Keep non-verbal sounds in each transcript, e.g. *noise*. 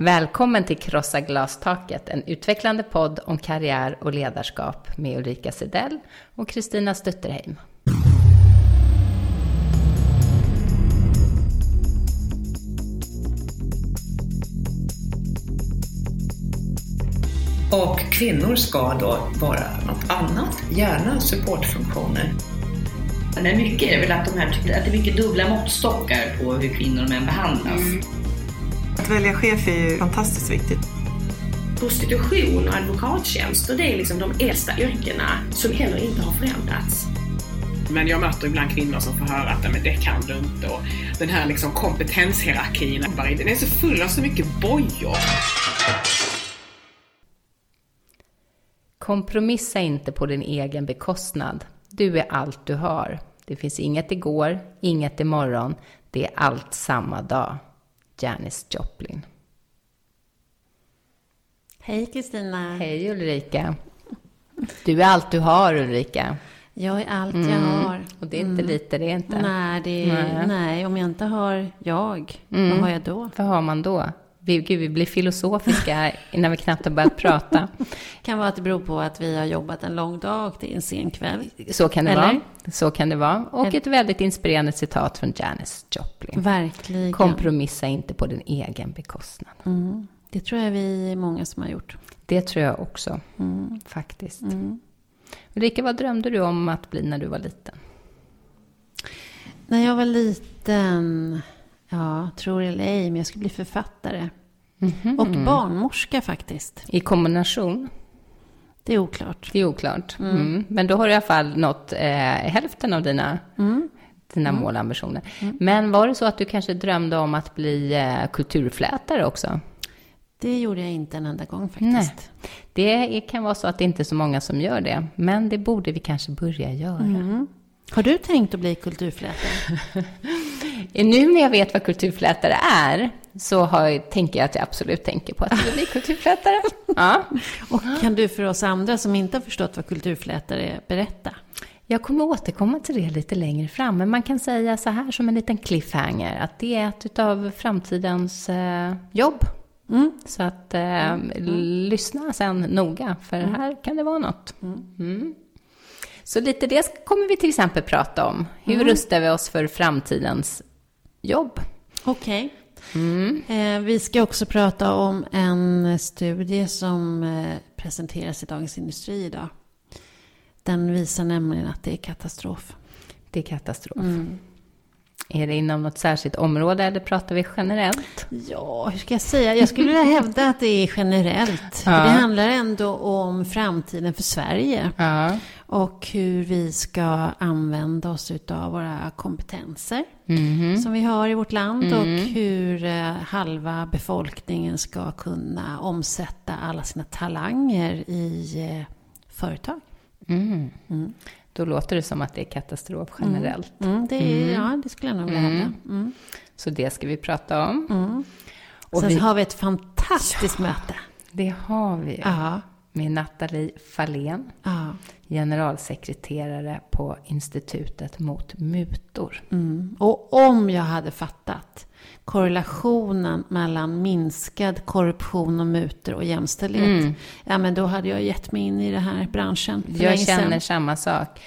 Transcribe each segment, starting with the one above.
Välkommen till Krossa glastaket, en utvecklande podd om karriär och ledarskap med Ulrika Sedell och Kristina Stutterheim. Och kvinnor ska då vara något annat, gärna supportfunktioner. Men mycket är väl att, de här, att det är mycket dubbla måttstockar på hur kvinnor och män behandlas. Mm. Att välja chef är ju fantastiskt viktigt. Prostitution och advokattjänster, det är liksom de äldsta yrkena som heller inte har förändrats. Men jag möter ibland kvinnor som får höra att men det kan du inte och den här liksom kompetenshierarkin, den är så full av så mycket bojor. Kompromissa inte på din egen bekostnad. Du är allt du har. Det finns inget igår, inget imorgon. Det är allt samma dag. Janis Joplin. Hej Kristina. Hej Ulrika. Du är allt du har Ulrika. Jag är allt jag mm. har. Och det är inte mm. lite, det är inte. Nej, det är, nej. nej. om jag inte har jag, mm. vad har jag då? Vad har man då? Vi, gud, vi blir filosofiska innan vi knappt har börjat prata. *laughs* kan vara att det beror på att vi har jobbat en lång dag och det är en sen kväll. Så kan det Eller? vara. Så kan det vara. Och Eller? ett väldigt inspirerande citat från Janis Joplin. Verkligen. Kompromissa inte på din egen bekostnad. Mm. Det tror jag vi är många som har gjort. Det tror jag också, mm. faktiskt. Mm. Ulrika, vad drömde du om att bli när du var liten? När jag var liten, ja, tror eller ej, men jag skulle bli författare. Mm -hmm. Och barnmorska faktiskt. I kombination? Det är oklart. Det är oklart. Mm. Mm. Men då har du i alla fall nått eh, hälften av dina, mm. dina mm. målambitioner. Mm. Men var det så att du kanske drömde om att bli eh, kulturflätare också? Det gjorde jag inte en enda gång faktiskt. Nej. Det kan vara så att det inte är så många som gör det. Men det borde vi kanske börja göra. Mm. Har du tänkt att bli kulturflätare? *laughs* nu när jag vet vad kulturflätare är så har, tänker jag att jag absolut tänker på att jag vill bli kulturflätare. *laughs* ja. Och kan du för oss andra som inte har förstått vad kulturflätare är berätta? Jag kommer återkomma till det lite längre fram, men man kan säga så här som en liten cliffhanger, att det är ett av framtidens eh, jobb. Mm. Så att eh, mm. lyssna sen noga, för mm. här kan det vara något. Mm. mm. Så lite det kommer vi till exempel prata om. Hur mm. rustar vi oss för framtidens jobb? Okej. Okay. Mm. Eh, vi ska också prata om en studie som eh, presenteras i Dagens Industri idag. Den visar nämligen att det är katastrof. Det är katastrof. Mm. Är det inom något särskilt område eller pratar vi generellt? Ja, hur ska jag säga? Jag skulle vilja hävda att det är generellt. Ja. Det handlar ändå om framtiden för Sverige. Ja. Och hur vi ska använda oss av våra kompetenser mm. som vi har i vårt land. Mm. Och hur eh, halva befolkningen ska kunna omsätta alla sina talanger i eh, företag. Mm. Mm. Då låter det som att det är katastrof mm. generellt. Mm, det är, mm. Ja, det skulle jag nog vilja hävda. Mm. mm. Så det ska vi prata om. Mm. Och Sen vi... har vi ett fantastiskt ja, möte. Det har vi. Ja. Med Nathalie Fahlén, ja. generalsekreterare på Institutet mot mutor. Och om jag hade fattat korrelationen mellan minskad korruption och mutor och jämställdhet. Mm. Ja, men då hade jag gett mig in i den här branschen Jag känner samma sak.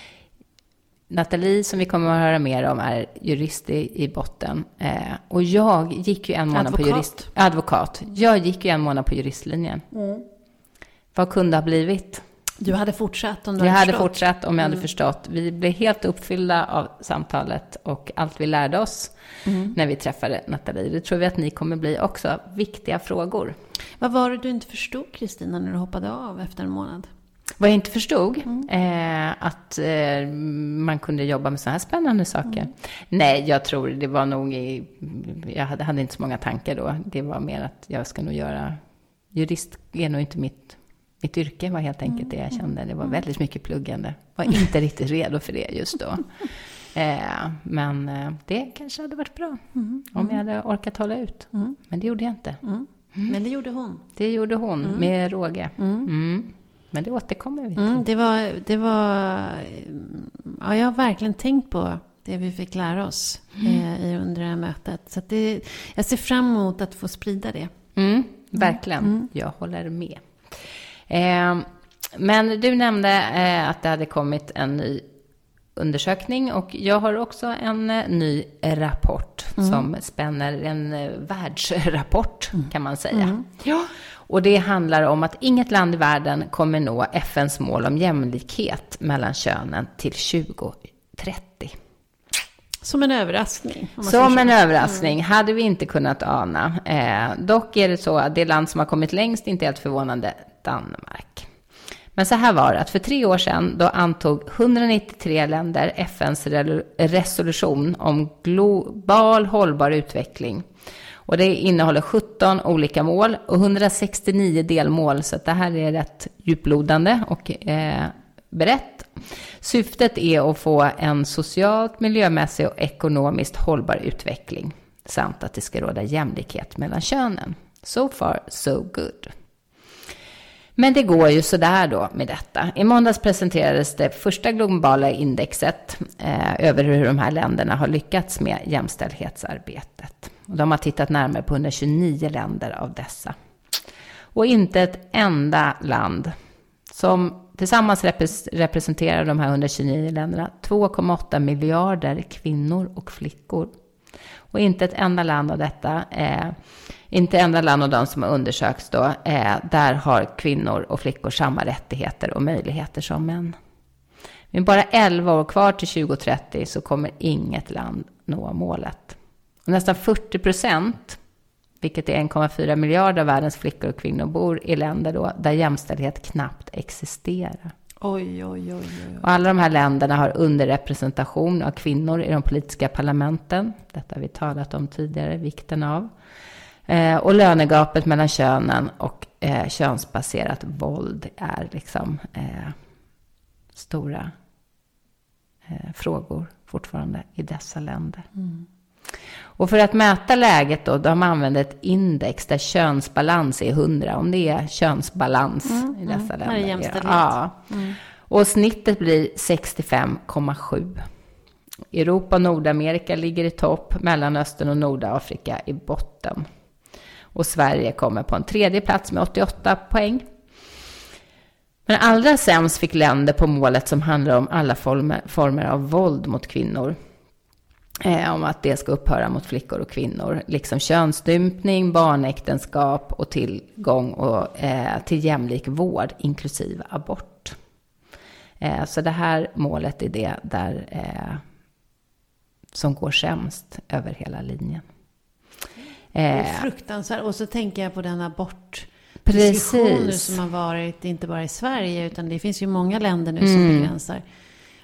Nathalie, som vi kommer att höra mer om, är jurist i, i botten. Eh, och jag gick ju en månad advokat. på jurist... Advokat. Jag gick ju en månad på juristlinjen. Mm. Vad kunde ha blivit? Du hade fortsatt om du Jag hade, hade fortsatt om jag hade mm. förstått. Vi blev helt uppfyllda av samtalet och allt vi lärde oss mm. när vi träffade Nathalie. Det tror vi att ni kommer bli också. Viktiga frågor. Vad var det du inte förstod, Kristina, när du hoppade av efter en månad? Vad jag inte förstod? Mm. Eh, att eh, man kunde jobba med sådana här spännande saker. Mm. Nej, jag tror det var nog... I, jag hade, hade, inte så många tankar då. Det var mer att jag ska nog göra... Jurist är nog inte mitt mitt yrke var helt enkelt det jag kände. Det var mm. väldigt mycket pluggande. Var inte *laughs* riktigt redo för det just då. Eh, men eh, det kanske hade varit bra mm. om jag hade orkat hålla ut. Mm. Men det gjorde jag inte. Mm. Men det gjorde hon. Det gjorde hon mm. med råge. Mm. Men det återkommer vi till. det var, det var, ja, jag har verkligen tänkt på det vi fick lära oss eh, under det här mötet. Så det, jag ser fram emot att få sprida det. verkligen. Mm. Jag håller med. Eh, men du nämnde eh, att det hade kommit en ny undersökning och jag har också en eh, ny rapport mm. som spänner en eh, världsrapport mm. kan man säga. Mm. Ja. Och det handlar om att inget land i världen kommer nå FNs mål om jämlikhet mellan könen till 2030. Som en överraskning. Som en överraskning. Mm. Hade vi inte kunnat ana. Eh, dock är det så att det land som har kommit längst, inte helt förvånande, Danmark. Men så här var det, att för tre år sedan då antog 193 länder FNs resolution om global hållbar utveckling. Och det innehåller 17 olika mål och 169 delmål, så det här är rätt djuplodande och eh, brett. Syftet är att få en socialt, miljömässig och ekonomiskt hållbar utveckling samt att det ska råda jämlikhet mellan könen. So far, so good. Men det går ju sådär då med detta. I måndags presenterades det första globala indexet eh, över hur de här länderna har lyckats med jämställdhetsarbetet. Och de har tittat närmare på 129 länder av dessa. Och inte ett enda land som tillsammans representerar de här 129 länderna 2,8 miljarder kvinnor och flickor. Och inte ett enda land av detta eh, inte enda land av de som har undersökts då, eh, där har kvinnor och flickor samma rättigheter och möjligheter som män. Med bara 11 år kvar till 2030 så kommer inget land nå målet. Och nästan 40 procent, vilket är 1,4 miljarder av världens flickor och kvinnor, bor i länder då där jämställdhet knappt existerar. Oj, oj, oj, oj. Och alla de här länderna har underrepresentation av kvinnor i de politiska parlamenten. Detta har vi talat om tidigare, vikten av. Eh, och lönegapet mellan könen och eh, könsbaserat våld är liksom eh, stora eh, frågor fortfarande i dessa länder. Mm. Och för att mäta läget då, de använder ett index där könsbalans är 100, om det är könsbalans mm, i dessa mm, länder. Jämställdhet. Ja. Mm. Och snittet blir 65,7. Europa och Nordamerika ligger i topp, Mellanöstern och Nordafrika i botten. Och Sverige kommer på en tredje plats med 88 poäng. Men allra sämst fick länder på målet som handlar om alla former, former av våld mot kvinnor. Eh, om att det ska upphöra mot flickor och kvinnor. Liksom könsstympning, barnäktenskap och tillgång och, eh, till jämlik vård, inklusive abort. Eh, så det här målet är det där eh, som går sämst över hela linjen. Eh, fruktansvärt. Och så tänker jag på den abort diskussioner som har varit, inte bara i Sverige, utan det finns ju många länder nu mm. som begränsar.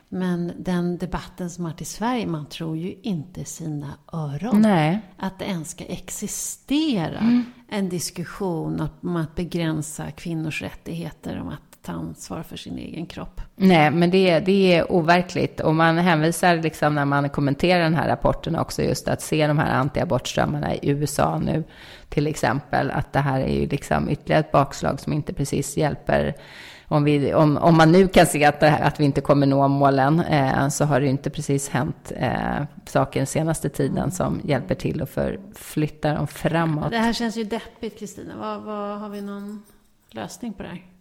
Men den debatten som har varit i Sverige, man tror ju inte sina öron. Nej. Att det ens ska existera mm. en diskussion om att begränsa kvinnors rättigheter, om att ta ansvar för sin egen kropp. Nej, men det, det är overkligt. Och man hänvisar, liksom, när man kommenterar den här rapporten också, just att se de här antiabortströmmarna i USA nu, till exempel, att det här är ju liksom ytterligare ett bakslag som inte precis hjälper om, vi, om, om man nu kan se att, här, att vi inte kommer nå målen, eh, så har det ju inte precis hänt eh, saker den senaste tiden som hjälper till att förflytta dem framåt. Det här känns ju deppigt, Kristina. Vad, vad, har vi någon lösning på det här?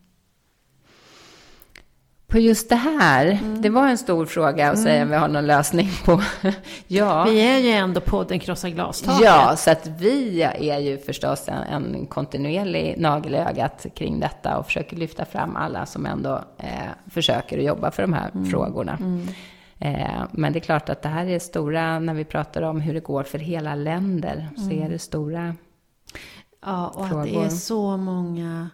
På just det här, mm. det var en stor fråga att säga om vi har någon lösning på. *laughs* ja. Vi är ju ändå podden Krossa glastaket. Ja, så att vi är ju förstås en, en kontinuerlig nagel i ögat kring detta och försöker lyfta fram alla som ändå eh, försöker att jobba för de här mm. frågorna. Mm. Eh, men det är klart att det här är stora, när vi pratar om hur det går för hela länder, så är det stora Ja, och frågor. att det är så många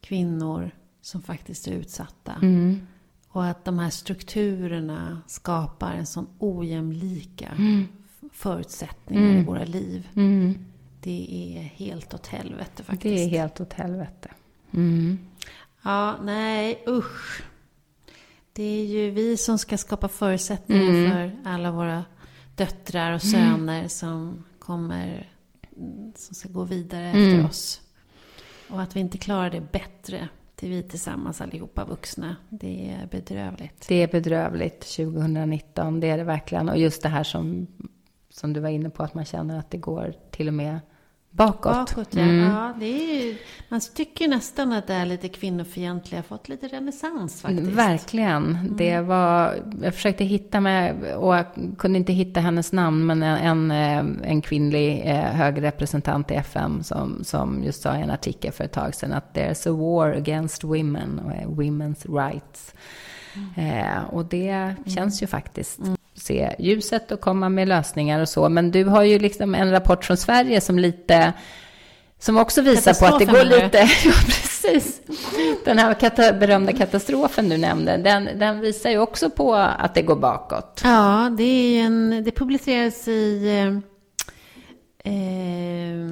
kvinnor som faktiskt är utsatta. Mm. Och att de här strukturerna skapar en sån ojämlika mm. förutsättningar mm. i våra liv. Mm. Det är helt åt helvete faktiskt. Det är helt åt helvete. Mm. Ja, nej usch. Det är ju vi som ska skapa förutsättningar mm. för alla våra döttrar och söner som kommer, som ska gå vidare efter oss. Och att vi inte klarar det bättre till vi tillsammans allihopa vuxna. Det är bedrövligt. Det är bedrövligt 2019, det är det verkligen. Och just det här som, som du var inne på, att man känner att det går till och med Bakåt. Bakåt ja. Mm. ja det är ju, man tycker nästan att det är lite kvinnofientliga har fått lite renässans faktiskt. Verkligen. Mm. Det var, jag försökte hitta mig, och jag kunde inte hitta hennes namn, men en, en, en kvinnlig eh, hög representant i FN som, som just sa i en artikel för ett tag sedan att there's a war against women, women's rights. Eh, och det mm. känns ju faktiskt mm se ljuset och komma med lösningar och så. Men du har ju liksom en rapport från Sverige som lite som också visar på att det går lite... *laughs* Ja, precis. Den här kata, berömda katastrofen du nämnde, den, den, visar ju också på att det går bakåt. Ja, det, är en, det publiceras i eh, eh,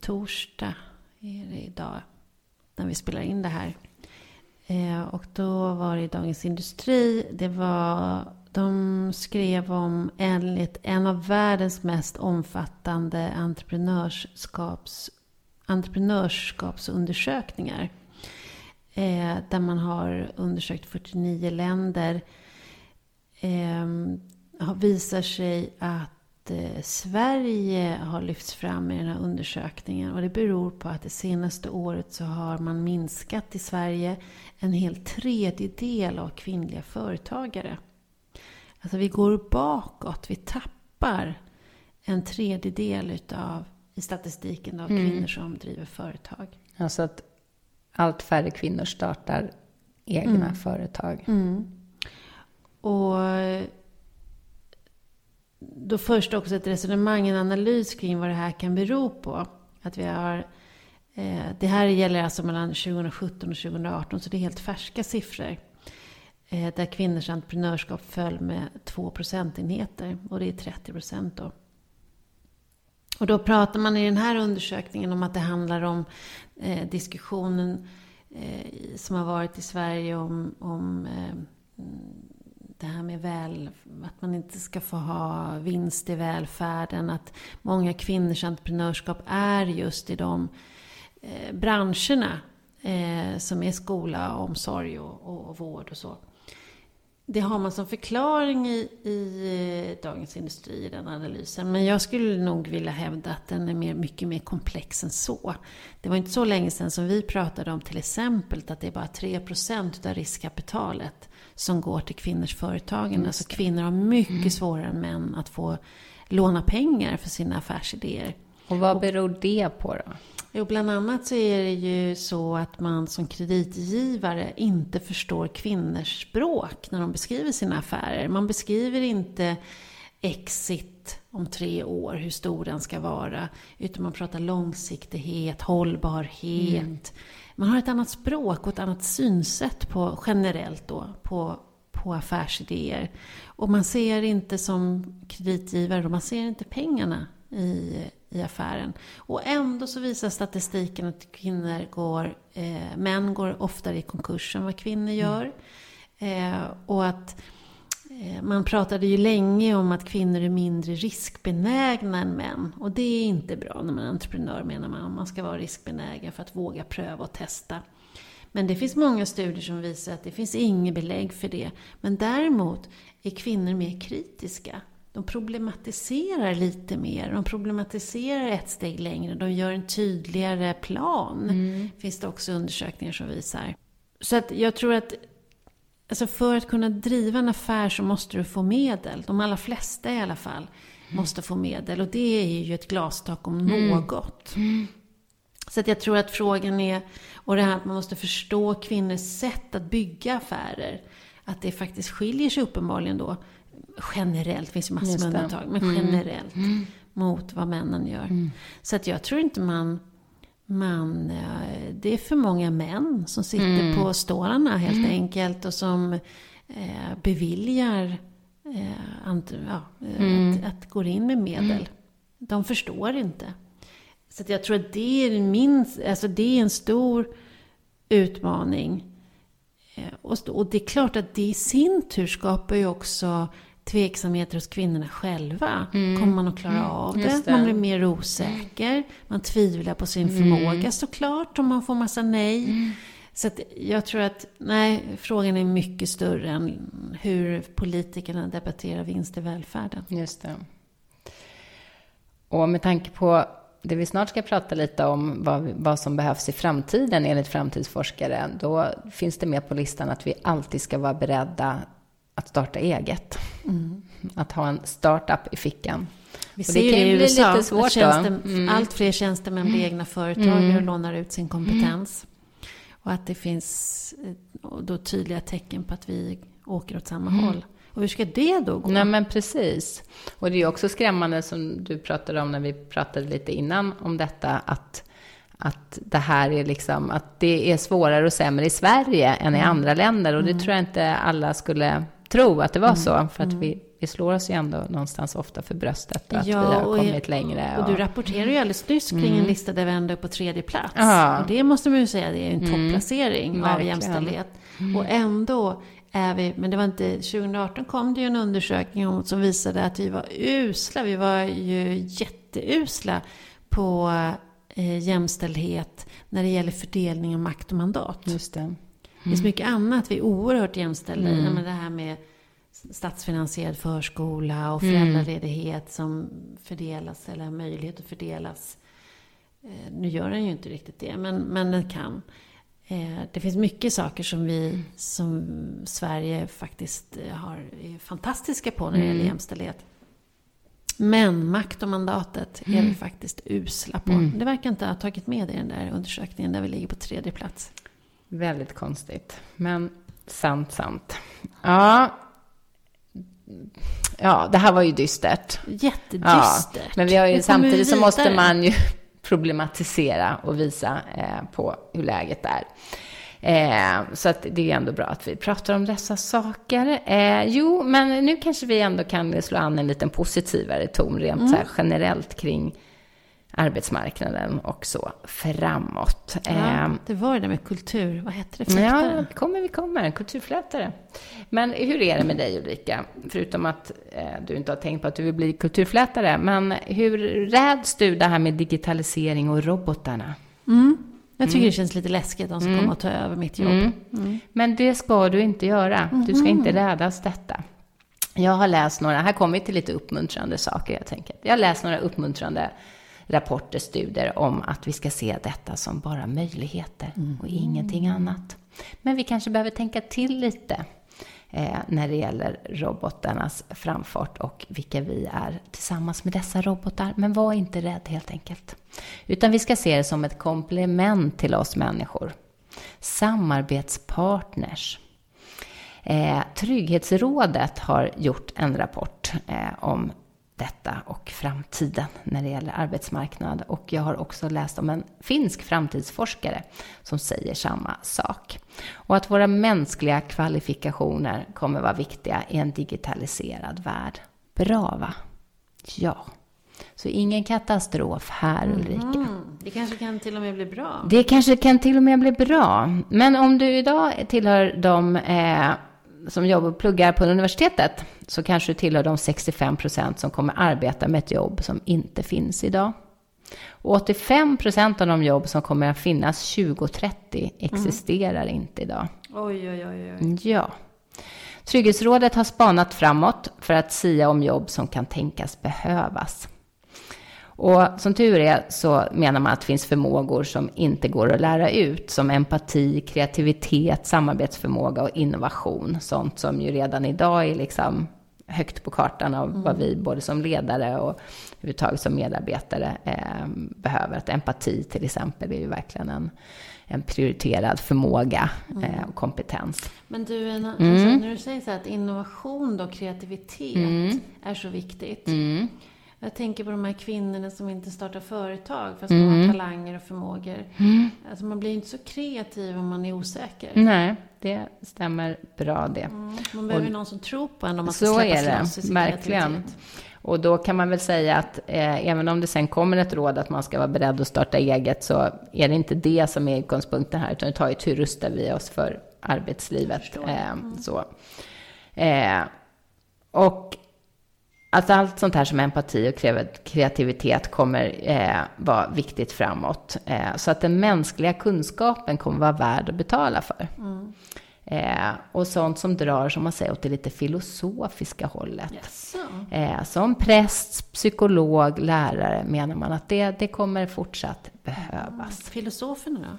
torsdag, är det idag, när vi spelar in det här. Eh, och då var det i Dagens Industri. Det var de skrev om enligt en av världens mest omfattande entreprenörskaps, entreprenörskapsundersökningar. Eh, där man har undersökt 49 länder. Eh, visar sig att eh, Sverige har lyfts fram i den här undersökningen. Och det beror på att det senaste året så har man minskat i Sverige en hel tredjedel av kvinnliga företagare. Alltså vi går bakåt, vi tappar en tredjedel utav, i statistiken av mm. kvinnor som driver företag. Alltså att allt färre kvinnor startar egna mm. företag. Mm. Och då förs det också ett resonemang, en analys kring vad det här kan bero på. Att vi har, Eh, det här gäller alltså mellan 2017 och 2018, så det är helt färska siffror. Eh, där kvinnors entreprenörskap föll med 2 procentenheter. Och det är 30 procent då. Och då pratar man i den här undersökningen om att det handlar om eh, diskussionen eh, som har varit i Sverige om, om eh, det här med väl, att man inte ska få ha vinst i välfärden. Att många kvinnors entreprenörskap är just i de eh, branscherna eh, som är skola, omsorg och, och vård och så. Det har man som förklaring i, i eh, Dagens Industri, i den analysen. Men jag skulle nog vilja hävda att den är mer, mycket mer komplex än så. Det var inte så länge sedan som vi pratade om till exempel att det är bara 3% av riskkapitalet som går till kvinnors företagande. Alltså kvinnor har mycket mm. svårare än män att få låna pengar för sina affärsidéer. Och vad beror det på då? Jo, bland annat så är det ju så att man som kreditgivare inte förstår kvinnors språk när de beskriver sina affärer. Man beskriver inte exit om tre år, hur stor den ska vara. Utan man pratar långsiktighet, hållbarhet. Mm. Man har ett annat språk och ett annat synsätt på, generellt då, på, på affärsidéer. Och man ser inte som kreditgivare, man ser inte pengarna i, i affären. Och ändå så visar statistiken att kvinnor går, eh, män går oftare i konkurs än vad kvinnor gör. Mm. Eh, och att eh, man pratade ju länge om att kvinnor är mindre riskbenägna än män. Och det är inte bra när man är entreprenör menar man. Man ska vara riskbenägen för att våga pröva och testa. Men det finns många studier som visar att det finns inget belägg för det. Men däremot är kvinnor mer kritiska de problematiserar lite mer. De problematiserar ett steg längre. De gör en tydligare plan. Mm. Finns det också undersökningar som visar. Så att jag tror att alltså för att kunna driva en affär så måste du få medel. De allra flesta i alla fall mm. måste få medel. Och det är ju ett glastak om mm. något. Så att jag tror att frågan är, och det här att man måste förstå kvinnors sätt att bygga affärer. Att det faktiskt skiljer sig uppenbarligen då generellt, det finns ju massor med undantag, men mm. generellt mm. mot vad männen gör. Mm. Så att jag tror inte man, man, eh, det är för många män som sitter mm. på stålarna helt mm. enkelt och som eh, beviljar eh, and, ja, mm. att, att gå in med medel. De förstår inte. Så att jag tror att det är, min, alltså det är en stor utmaning. Eh, och, det är klart att det i sin tur skapar ju också tveksamheter hos kvinnorna själva. Mm. Kommer man att klara mm. av det? det? Man blir mer osäker. Man tvivlar på sin mm. förmåga såklart om man får massa nej. Mm. Så att jag tror att, nej, frågan är mycket större än hur politikerna debatterar vinst i välfärden. Just det. Och med tanke på det vi snart ska prata lite om, vad, vad som behövs i framtiden enligt framtidsforskare, då finns det med på listan att vi alltid ska vara beredda att starta eget. Mm. Att ha en startup i fickan. Vi ser det kan ju i USA lite svårt tjänste, mm. allt fler tjänstemän blir egna företagare mm. och lånar ut sin kompetens. Och att det finns eh, då tydliga tecken på att vi åker åt samma mm. håll. Och hur ska det då gå? Nej, men precis. Och det är också skrämmande som du pratade om när vi pratade lite innan om detta, att, att det här är liksom, att det är svårare och sämre i Sverige än i mm. andra länder. Och det mm. tror jag inte alla skulle tro att det var mm. så, för att vi, vi slår oss ju ändå någonstans ofta för bröstet att ja, vi har kommit längre. Och, och, du rapporterar ju alldeles nyss kring mm. en lista där vi ändå är på tredje plats. Ja. Och det måste man ju säga, det är en mm. topplacering mm. av jämställdhet. Mm. Och ändå är vi, men det var inte, 2018 kom det ju en undersökning som visade att vi var usla, vi var ju jätteusla på eh, jämställdhet när det gäller fördelning av makt och mandat. Just det. Mm. Det finns mycket annat vi är oerhört jämställda i. Mm. det här med statsfinansierad förskola och mm. föräldraledighet som fördelas, eller möjlighet att fördelas. Eh, nu gör den ju inte riktigt det, men, men den kan. Eh, det finns mycket saker som vi som Sverige faktiskt eh, har, är fantastiska på när det gäller mm. jämställdhet. Men makt och mandatet är vi mm. faktiskt usla på. Mm. Det verkar inte ha tagit med i den där undersökningen där vi ligger på tredje plats. Väldigt konstigt. Men sant, sant. Ja, ja det här var ju dystert. Jättedystert. Ja, men vi har ju, samtidigt så måste man ju problematisera och visa eh, på hur läget är. Eh, så att det är ändå bra att vi pratar om dessa saker. Eh, jo, men nu kanske vi ändå kan slå an en liten positivare ton rent mm. så generellt kring arbetsmarknaden och så framåt. Ja, ehm, det var det där med kultur, vad hette det? Fläktare? Ja, vi kommer, vi kommer, kulturflätare. Men hur är det med dig Ulrika? Förutom att eh, du inte har tänkt på att du vill bli kulturflätare, men hur räds du det här med digitalisering och robotarna? Mm. Jag tycker mm. det känns lite läskigt, de ska mm. komma och ta över mitt jobb. Mm. mm. Men det ska du inte göra. Du ska inte mm. rädas detta. Jag har läst några, här kommer vi till lite uppmuntrande saker jag tänker. Jag har läst några uppmuntrande rapporter, studier om att vi ska se detta som bara möjligheter mm. och ingenting annat. Men vi kanske behöver tänka till lite eh, när det gäller robotarnas framfart och vilka vi är tillsammans med dessa robotar. Men var inte rädd helt enkelt. Utan vi ska se det som ett komplement till oss människor. Samarbetspartners. Eh, Trygghetsrådet har gjort en rapport eh, om detta och framtiden när det gäller arbetsmarknad. Och jag har också läst om en finsk framtidsforskare som säger samma sak. Och att våra mänskliga kvalifikationer kommer vara viktiga i en digitaliserad värld. Bra va? Ja. Så ingen katastrof här Ulrika. Mm, det kanske kan till och med bli bra. Det kanske kan till och med bli bra. Men om du idag tillhör de eh, som jobbar och pluggar på universitetet så kanske du tillhör de 65 procent som kommer arbeta med ett jobb som inte finns idag. Och 85 procent av de jobb som kommer att finnas 2030 existerar mm. inte idag. Oj, oj, oj, oj. Ja. Trygghetsrådet har spanat framåt för att sia om jobb som kan tänkas behövas. Och som tur är så menar man att det finns förmågor som inte går att lära ut, som empati, kreativitet, samarbetsförmåga och innovation. Sånt som ju redan idag är liksom högt på kartan av mm. vad vi både som ledare och överhuvudtaget som medarbetare eh, behöver. Att empati till exempel är ju verkligen en, en prioriterad förmåga mm. eh, och kompetens. Men du, en, mm. alltså, när du säger så här att innovation och kreativitet mm. är så viktigt. Jag tänker på de här kvinnorna som inte startar företag fast mm. de har talanger och förmågor. Mm. Alltså man blir inte så kreativ om man är osäker. Nej, det stämmer bra det. Mm. Man behöver och, någon som tror på en om man ska släppa är det, verkligen. Och då kan man väl säga att eh, även om det sen kommer ett råd att man ska vara beredd att starta eget så är det inte det som är utgångspunkten här, utan det tar ju hur rustar vi oss för arbetslivet. Eh, mm. så. Eh, och Alltså allt sånt här som empati och kreativitet kommer eh, vara viktigt framåt. Eh, så att den mänskliga kunskapen kommer vara värd att betala för. Mm. Eh, och sånt som drar, som man säger, åt det lite filosofiska hållet. Yes. Eh, som präst, psykolog, lärare menar man att det, det kommer fortsatt behövas. Mm. Filosoferna då?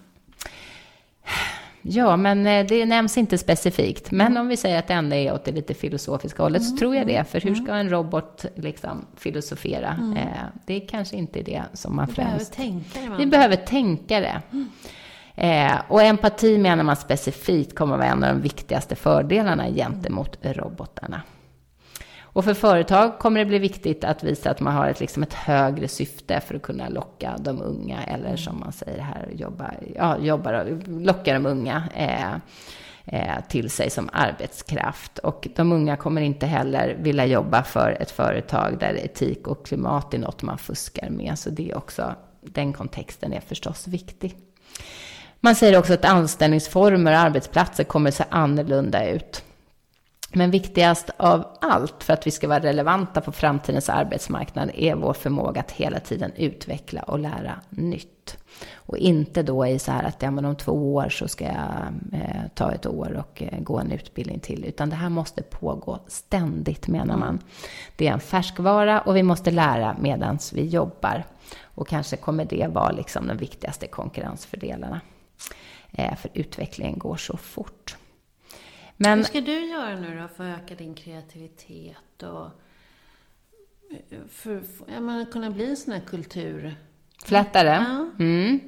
Ja, men eh, det nämns inte specifikt. Men mm. om vi säger att det ändå är åt det lite filosofiska hållet, mm. så tror jag det. För hur mm. ska en robot liksom filosofera? Mm. Eh, det är kanske inte det som man vi främst... Behöver tänka det, vi behöver tänka det. Mm. Eh, och empati menar man specifikt kommer att vara en av de viktigaste fördelarna gentemot robotarna. Och för företag kommer det bli viktigt att visa att man har ett, liksom ett högre syfte för att kunna locka de unga, eller som man säger här, jobba, ja, jobba, locka de unga eh, eh, till sig som arbetskraft. Och de unga kommer inte heller vilja jobba för ett företag där etik och klimat är något man fuskar med. Så det är också, den kontexten är förstås viktig. Man säger också att anställningsformer och arbetsplatser kommer att se annorlunda ut. Men viktigast av allt för att vi ska vara relevanta på framtidens arbetsmarknad är vår förmåga att hela tiden utveckla och lära nytt. Och inte då i så här att ja, men om två år så ska jag eh, ta ett år och eh, gå en utbildning till. Utan det här måste pågå ständigt menar man. Det är en färskvara och vi måste lära medan vi jobbar. Och kanske kommer det vara liksom de viktigaste konkurrensfördelarna. Eh, för utvecklingen går så fort. Men, Hur ska du göra nu då för att öka din kreativitet och för, för att kunna bli en sån här kultur... Flättare? Ja. Mm.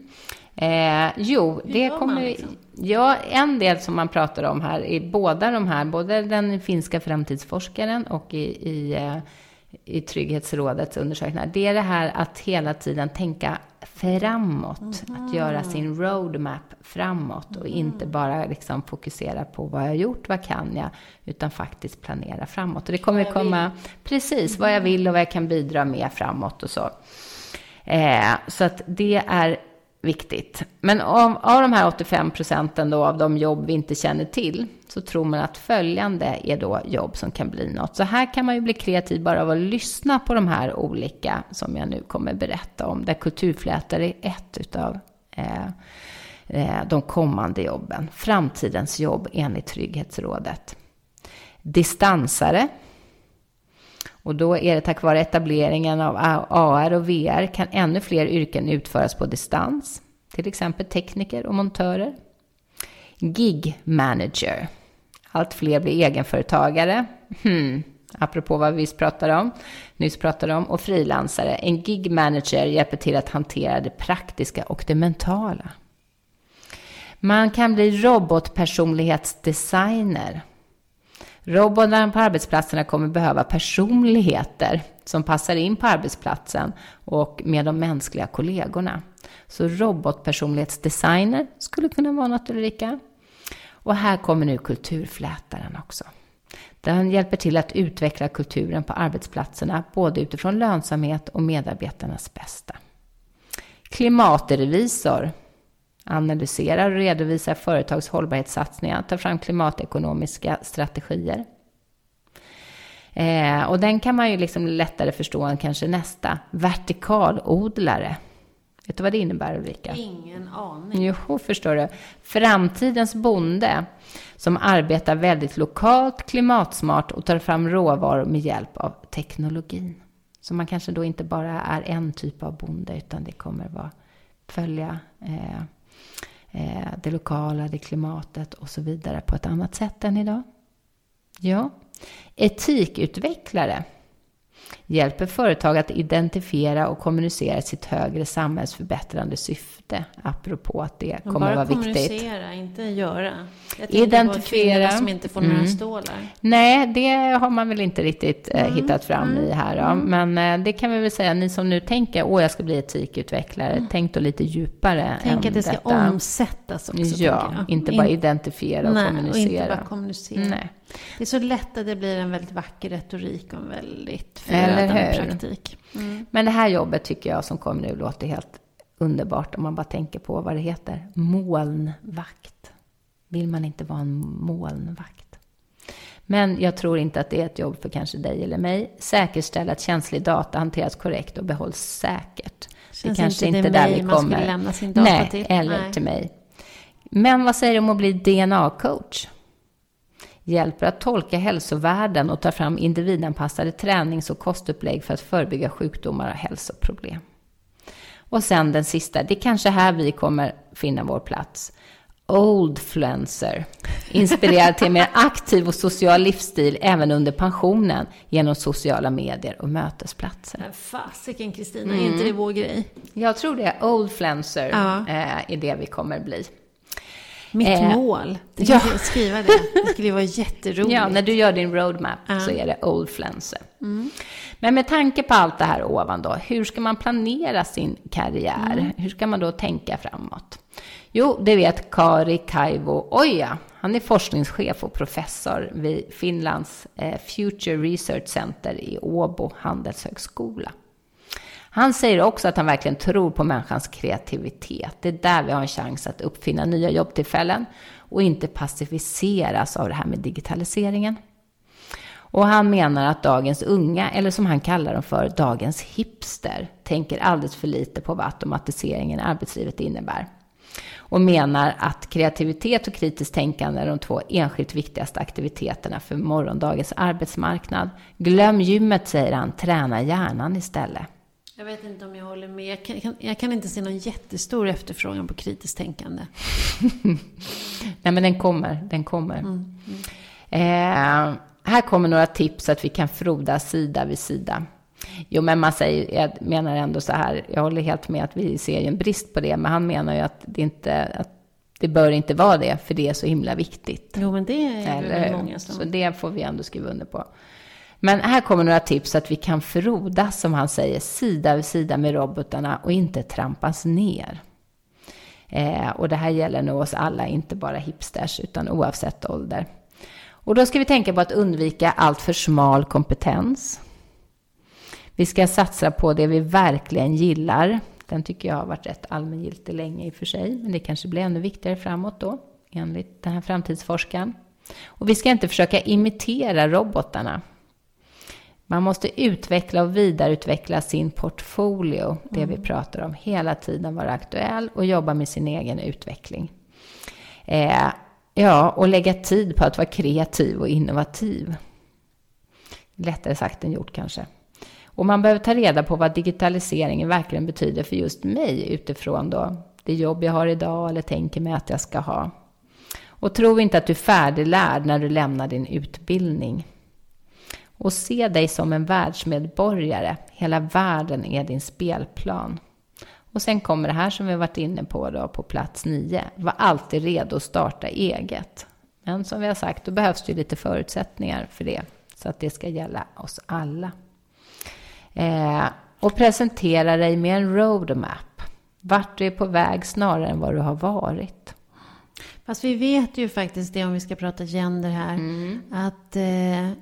Eh, jo, Hur det kommer... Liksom? Ja, en del som man pratar om här i båda de här, både den finska framtidsforskaren och i, i, eh, i Trygghetsrådets undersökningar, det är det här att hela tiden tänka framåt. Mm. Att göra sin roadmap framåt och mm. inte bara liksom fokusera på vad jag har gjort, vad kan jag, utan faktiskt planera framåt. Och det kommer komma, precis, vad jag vill och vad jag kan bidra med framåt och så. Eh, så att det är viktigt. Men av, av de här 85 procenten då av de jobb vi inte känner till så tror man att följande är då jobb som kan bli något. Så här kan man ju bli kreativ bara av att lyssna på de här olika som jag nu kommer berätta om, där kulturflätare är ett utav eh, eh, de kommande jobben. Framtidens jobb enligt Trygghetsrådet. Distansare. Och då är det tack vare etableringen av AR och VR kan ännu fler yrken utföras på distans. Till exempel tekniker och montörer. Gig manager. Allt fler blir egenföretagare. Hmm. Apropå vad vi nyss pratade om. Nyss pratade om. Och frilansare. En gig manager hjälper till att hantera det praktiska och det mentala. Man kan bli robotpersonlighetsdesigner. Robotarna på arbetsplatserna kommer behöva personligheter som passar in på arbetsplatsen och med de mänskliga kollegorna. Så robotpersonlighetsdesigner skulle kunna vara något Ulrika. Och här kommer nu kulturflätaren också. Den hjälper till att utveckla kulturen på arbetsplatserna, både utifrån lönsamhet och medarbetarnas bästa. Klimatrevisor analyserar och redovisar företags hållbarhetssatsningar, tar fram klimatekonomiska strategier. Eh, och den kan man ju liksom lättare förstå än kanske nästa. Vertikalodlare. Vet du vad det innebär Ulrika? Ingen aning. Jo, förstår du. Framtidens bonde som arbetar väldigt lokalt, klimatsmart och tar fram råvaror med hjälp av teknologin. Så man kanske då inte bara är en typ av bonde utan det kommer vara följa eh, Eh, det lokala, det klimatet och så vidare på ett annat sätt än idag. Ja, etikutvecklare hjälper företag att identifiera och kommunicera sitt högre samhällsförbättrande syfte. Apropå att det kommer bara att vara viktigt. Bara kommunicera, inte göra. Jag Identifiera. På som inte får mm. några stålar. Nej, det har man väl inte riktigt eh, mm. hittat fram mm. i här. Då. Mm. Men eh, det kan vi väl säga, ni som nu tänker, åh, jag ska bli etikutvecklare. Mm. Tänk då lite djupare Tänk att det ska detta. omsättas också. Ja, inte bara identifiera och Nej, kommunicera. Och inte bara kommunicera. Nej. Det är så lätt att det blir en väldigt vacker retorik och en väldigt förödande praktik. Mm. Men det här jobbet tycker jag som kommer nu låter helt underbart om man bara tänker på vad det heter. Molnvakt. Vill man inte vara en molnvakt? Men jag tror inte att det är ett jobb för kanske dig eller mig. Säkerställa att känslig data hanteras korrekt och behålls säkert. Känns det kanske inte, inte där vi kommer. Nej, till. eller Nej. till mig. Men vad säger du om att bli DNA-coach? Hjälper att tolka hälsovärden och ta fram individanpassade tränings och kostupplägg för att förebygga sjukdomar och hälsoproblem. Och sen den sista, det är kanske här vi kommer finna vår plats. Oldfluencer. Inspirerad till mer *laughs* aktiv och social livsstil även under pensionen genom sociala medier och mötesplatser. Men fasiken Kristina, mm. är inte det vår grej? Jag tror det. Oldfluencer ja. Eh, är det vi kommer bli. Mitt eh, mål. Det ja. skriva det. Det skulle vara jätteroligt. *laughs* Ja, när du gör din roadmap ja. så är det Oldfluencer. Mm. Men med tanke på allt det här ovan då, hur ska man planera sin karriär? Mm. Hur ska man då tänka framåt? Jo, det vet Kari Kaivo Oja. Han är forskningschef och professor vid Finlands eh, Future Research Center i Åbo handelshögskola. Han säger också att han verkligen tror på människans kreativitet. Det är där vi har en chans att uppfinna nya jobbtillfällen och inte passiviseras av det här med digitaliseringen. Och han menar att dagens unga, eller som han kallar dem för, dagens hipster, tänker alldeles för lite på vad automatiseringen i arbetslivet innebär och menar att kreativitet och kritiskt tänkande är de två enskilt viktigaste aktiviteterna för morgondagens arbetsmarknad. Glöm gymmet, säger han, träna hjärnan istället. Jag vet inte om jag håller med. Jag kan, jag kan inte se någon jättestor efterfrågan på kritiskt tänkande. *laughs* Nej, men den kommer. Den kommer. Mm. Eh, här kommer några tips att vi kan frodas sida vid sida. Jo, men man säger, jag menar ändå så här, jag håller helt med att vi ser en brist på det, men han menar ju att det inte, att det bör inte vara det, för det är så himla viktigt. Jo, men det är Eller, många som... Så det får vi ändå skriva under på. Men här kommer några tips så att vi kan frodas, som han säger, sida vid sida med robotarna och inte trampas ner. Eh, och det här gäller nog oss alla, inte bara hipsters, utan oavsett ålder. Och då ska vi tänka på att undvika allt för smal kompetens. Vi ska satsa på det vi verkligen gillar. Den tycker jag har varit rätt allmängiltig länge i och för sig, men det kanske blir ännu viktigare framåt då, enligt den här framtidsforskaren. Och vi ska inte försöka imitera robotarna. Man måste utveckla och vidareutveckla sin portfolio, det mm. vi pratar om, hela tiden vara aktuell och jobba med sin egen utveckling. Eh, ja, och lägga tid på att vara kreativ och innovativ. Lättare sagt än gjort kanske. Och man behöver ta reda på vad digitaliseringen verkligen betyder för just mig utifrån då det jobb jag har idag eller tänker mig att jag ska ha. Och tro inte att du är färdiglärd när du lämnar din utbildning. Och se dig som en världsmedborgare. Hela världen är din spelplan. Och sen kommer det här som vi varit inne på då på plats nio. Var alltid redo att starta eget. Men som vi har sagt, då behövs det lite förutsättningar för det. Så att det ska gälla oss alla. Eh, och presentera dig med en roadmap. Vart du är på väg snarare än vad du har varit. Fast vi vet ju faktiskt det, om vi ska prata gender här, mm. att eh,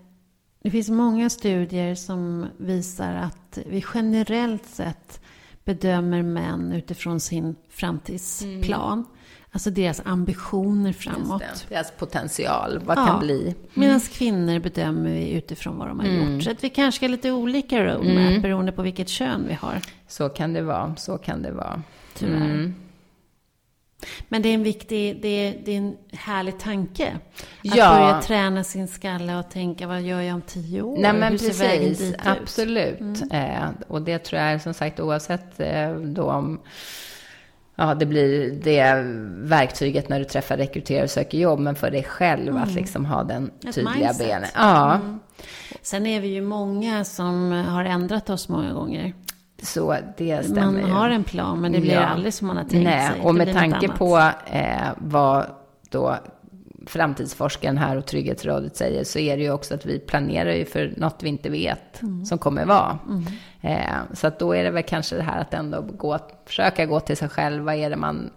det finns många studier som visar att vi generellt sett bedömer män utifrån sin framtidsplan. Mm. Alltså deras ambitioner framåt. deras potential, vad ja. kan bli. Mm. Medan kvinnor bedömer vi utifrån vad de har mm. gjort. Så att vi kanske har lite olika roadmap mm. beroende på vilket kön vi har. Så kan det vara, så kan det vara. Tyvärr. Mm. Men det är en viktig, det är, det är en härlig tanke. Att ja. börja träna sin skalle och tänka, vad gör jag om tio år? Nej men Hur precis, absolut. Mm. Eh, och det tror jag är som sagt oavsett eh, då om ja, det blir det verktyget när du träffar rekryterare och söker jobb, men för dig själv mm. att liksom ha den Ett tydliga mindset. benen. Ja. Mm. Sen är vi ju många som har ändrat oss många gånger. Så det stämmer Man har en plan, men det blir ja. aldrig som man har tänkt Nej, sig. Och med tanke på eh, vad då framtidsforskaren här och Trygghetsrådet säger så är det ju också att vi planerar ju för något vi inte vet mm. som kommer vara. Mm. Eh, så att då är det väl kanske det här att ändå gå, försöka gå till sig själv. Vad är det man,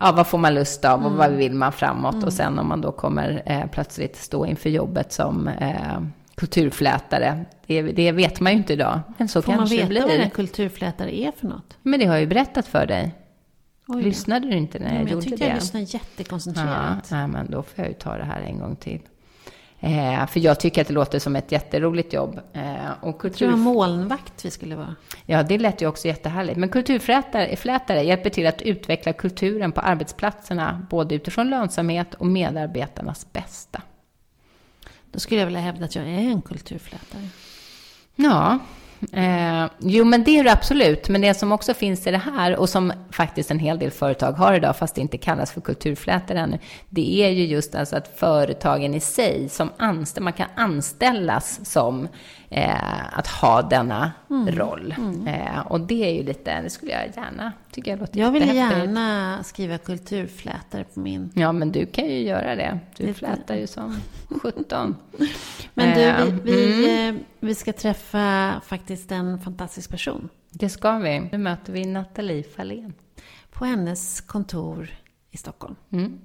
ja vad får man lust av och mm. vad vill man framåt? Och mm. sen om man då kommer eh, plötsligt stå inför jobbet som eh, kulturflätare. Det, det, vet man ju inte idag. Men så Får kanske man veta vad en kulturflätare är för något? Men det har jag ju berättat för dig. Oj, Lyssnade du inte när jag, jag gjorde det? Jag tyckte jag lyssnade jättekoncentrerat. Ja, men då får jag ju ta det här en gång till. Eh, för jag tycker att det låter som ett jätteroligt jobb. Eh, och kultur... Jag tror det var molnvakt vi skulle vara. Ja, det lät ju också jättehärligt. Men kulturflätare hjälper till att utveckla kulturen på arbetsplatserna, både utifrån lönsamhet och medarbetarnas bästa. Då skulle jag vilja hävda att jag är en kulturflätare. Ja, Eh, jo, men det är det absolut. Men det som också finns i det här och som faktiskt en hel del företag har idag, fast det inte kallas för kulturflätor ännu, det är ju just alltså att företagen i sig som anställ, man kan anställas som eh, att ha denna mm. roll. Mm. Eh, och det är ju lite, det skulle jag gärna, tycker jag låter Jag vill gärna skriva kulturflätor på min... Ja, men du kan ju göra det. Du lite. flätar ju som sjutton. *laughs* men du, vi, vi, mm. Eh, vi ska träffa faktiskt en fantastisk person. Det ska vi. Nu möter vi Nathalie Fahlén. På hennes kontor i Stockholm. Mm.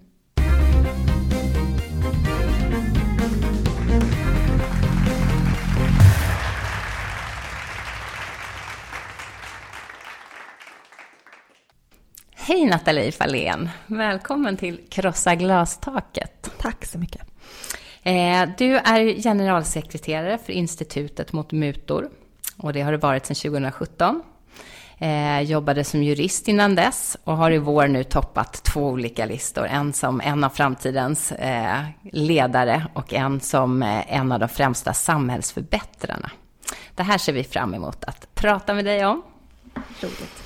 Hej Nathalie Fahlén! Välkommen till Krossa glastaket. Tack så mycket. Eh, du är generalsekreterare för Institutet mot mutor och det har du varit sedan 2017. Eh, jobbade som jurist innan dess och har i vår nu toppat två olika listor. En som en av framtidens eh, ledare och en som en av de främsta samhällsförbättrarna. Det här ser vi fram emot att prata med dig om. Roligt.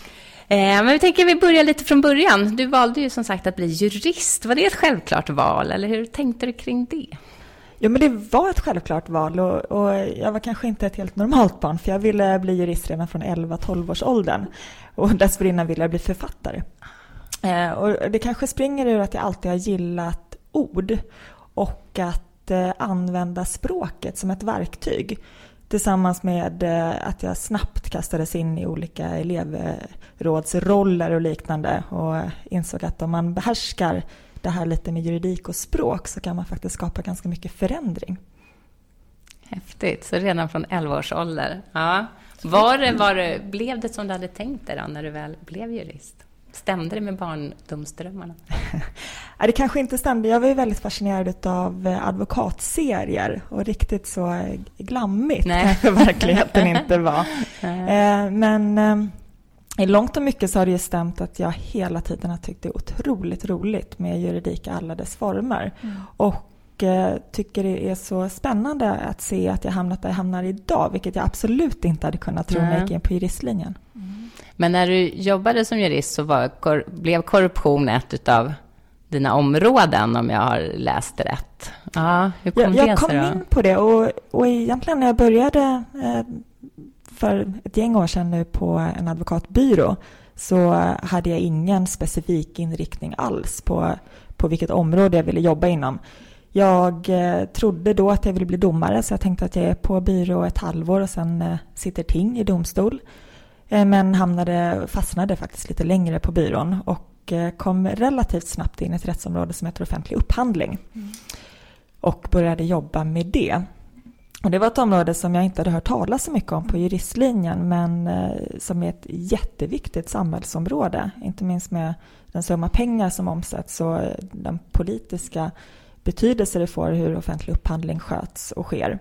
Men vi tänker att vi börjar lite från början. Du valde ju som sagt att bli jurist. Var det ett självklart val eller hur tänkte du kring det? Ja, men det var ett självklart val och, och, jag var kanske inte ett helt normalt barn för jag ville bli jurist redan från 11-12 års åldern och dessförinnan ville jag bli författare. Eh, och det kanske springer ur att jag alltid har gillat ord och att eh, använda språket som ett verktyg tillsammans med eh, att jag snabbt kastades in i olika elevrådsroller och liknande och eh, insåg att om man behärskar det här lite med juridik och språk så kan man faktiskt skapa ganska mycket förändring. Häftigt, så redan från 11 års ålder. Ja. Var det, var det, blev det som du hade tänkt dig då, när du väl blev jurist? Stämde det med barndomsdrömmarna? *laughs* det kanske inte stämde. Jag var ju väldigt fascinerad av eh, advokatserier och riktigt så glammigt Nej. kanske verkligheten inte var. *laughs* Eh, men eh, i långt och mycket så har det ju stämt att jag hela tiden har tyckt det är otroligt roligt med juridik i alla dess former. Mm. Och eh, tycker det är så spännande att se att jag hamnat där jag hamnar idag, vilket jag absolut inte hade kunnat tro när jag gick in på juristlinjen. Mm. Men när du jobbade som jurist så var, kor, blev korruption ett av dina områden, om jag har läst rätt. Ja, hur kom jag, det då? Jag kom in på det och, och egentligen när jag började eh, för ett gäng år sedan nu på en advokatbyrå så hade jag ingen specifik inriktning alls på, på vilket område jag ville jobba inom. Jag eh, trodde då att jag ville bli domare så jag tänkte att jag är på byrå ett halvår och sen eh, sitter ting i domstol. Eh, men hamnade, fastnade faktiskt lite längre på byrån och kom relativt snabbt in i ett rättsområde som heter offentlig upphandling. Mm. Och började jobba med det. Och det var ett område som jag inte hade hört talas så mycket om på juristlinjen men eh, som är ett jätteviktigt samhällsområde. Inte minst med den summa pengar som omsätts och eh, den politiska betydelse det får hur offentlig upphandling sköts och sker.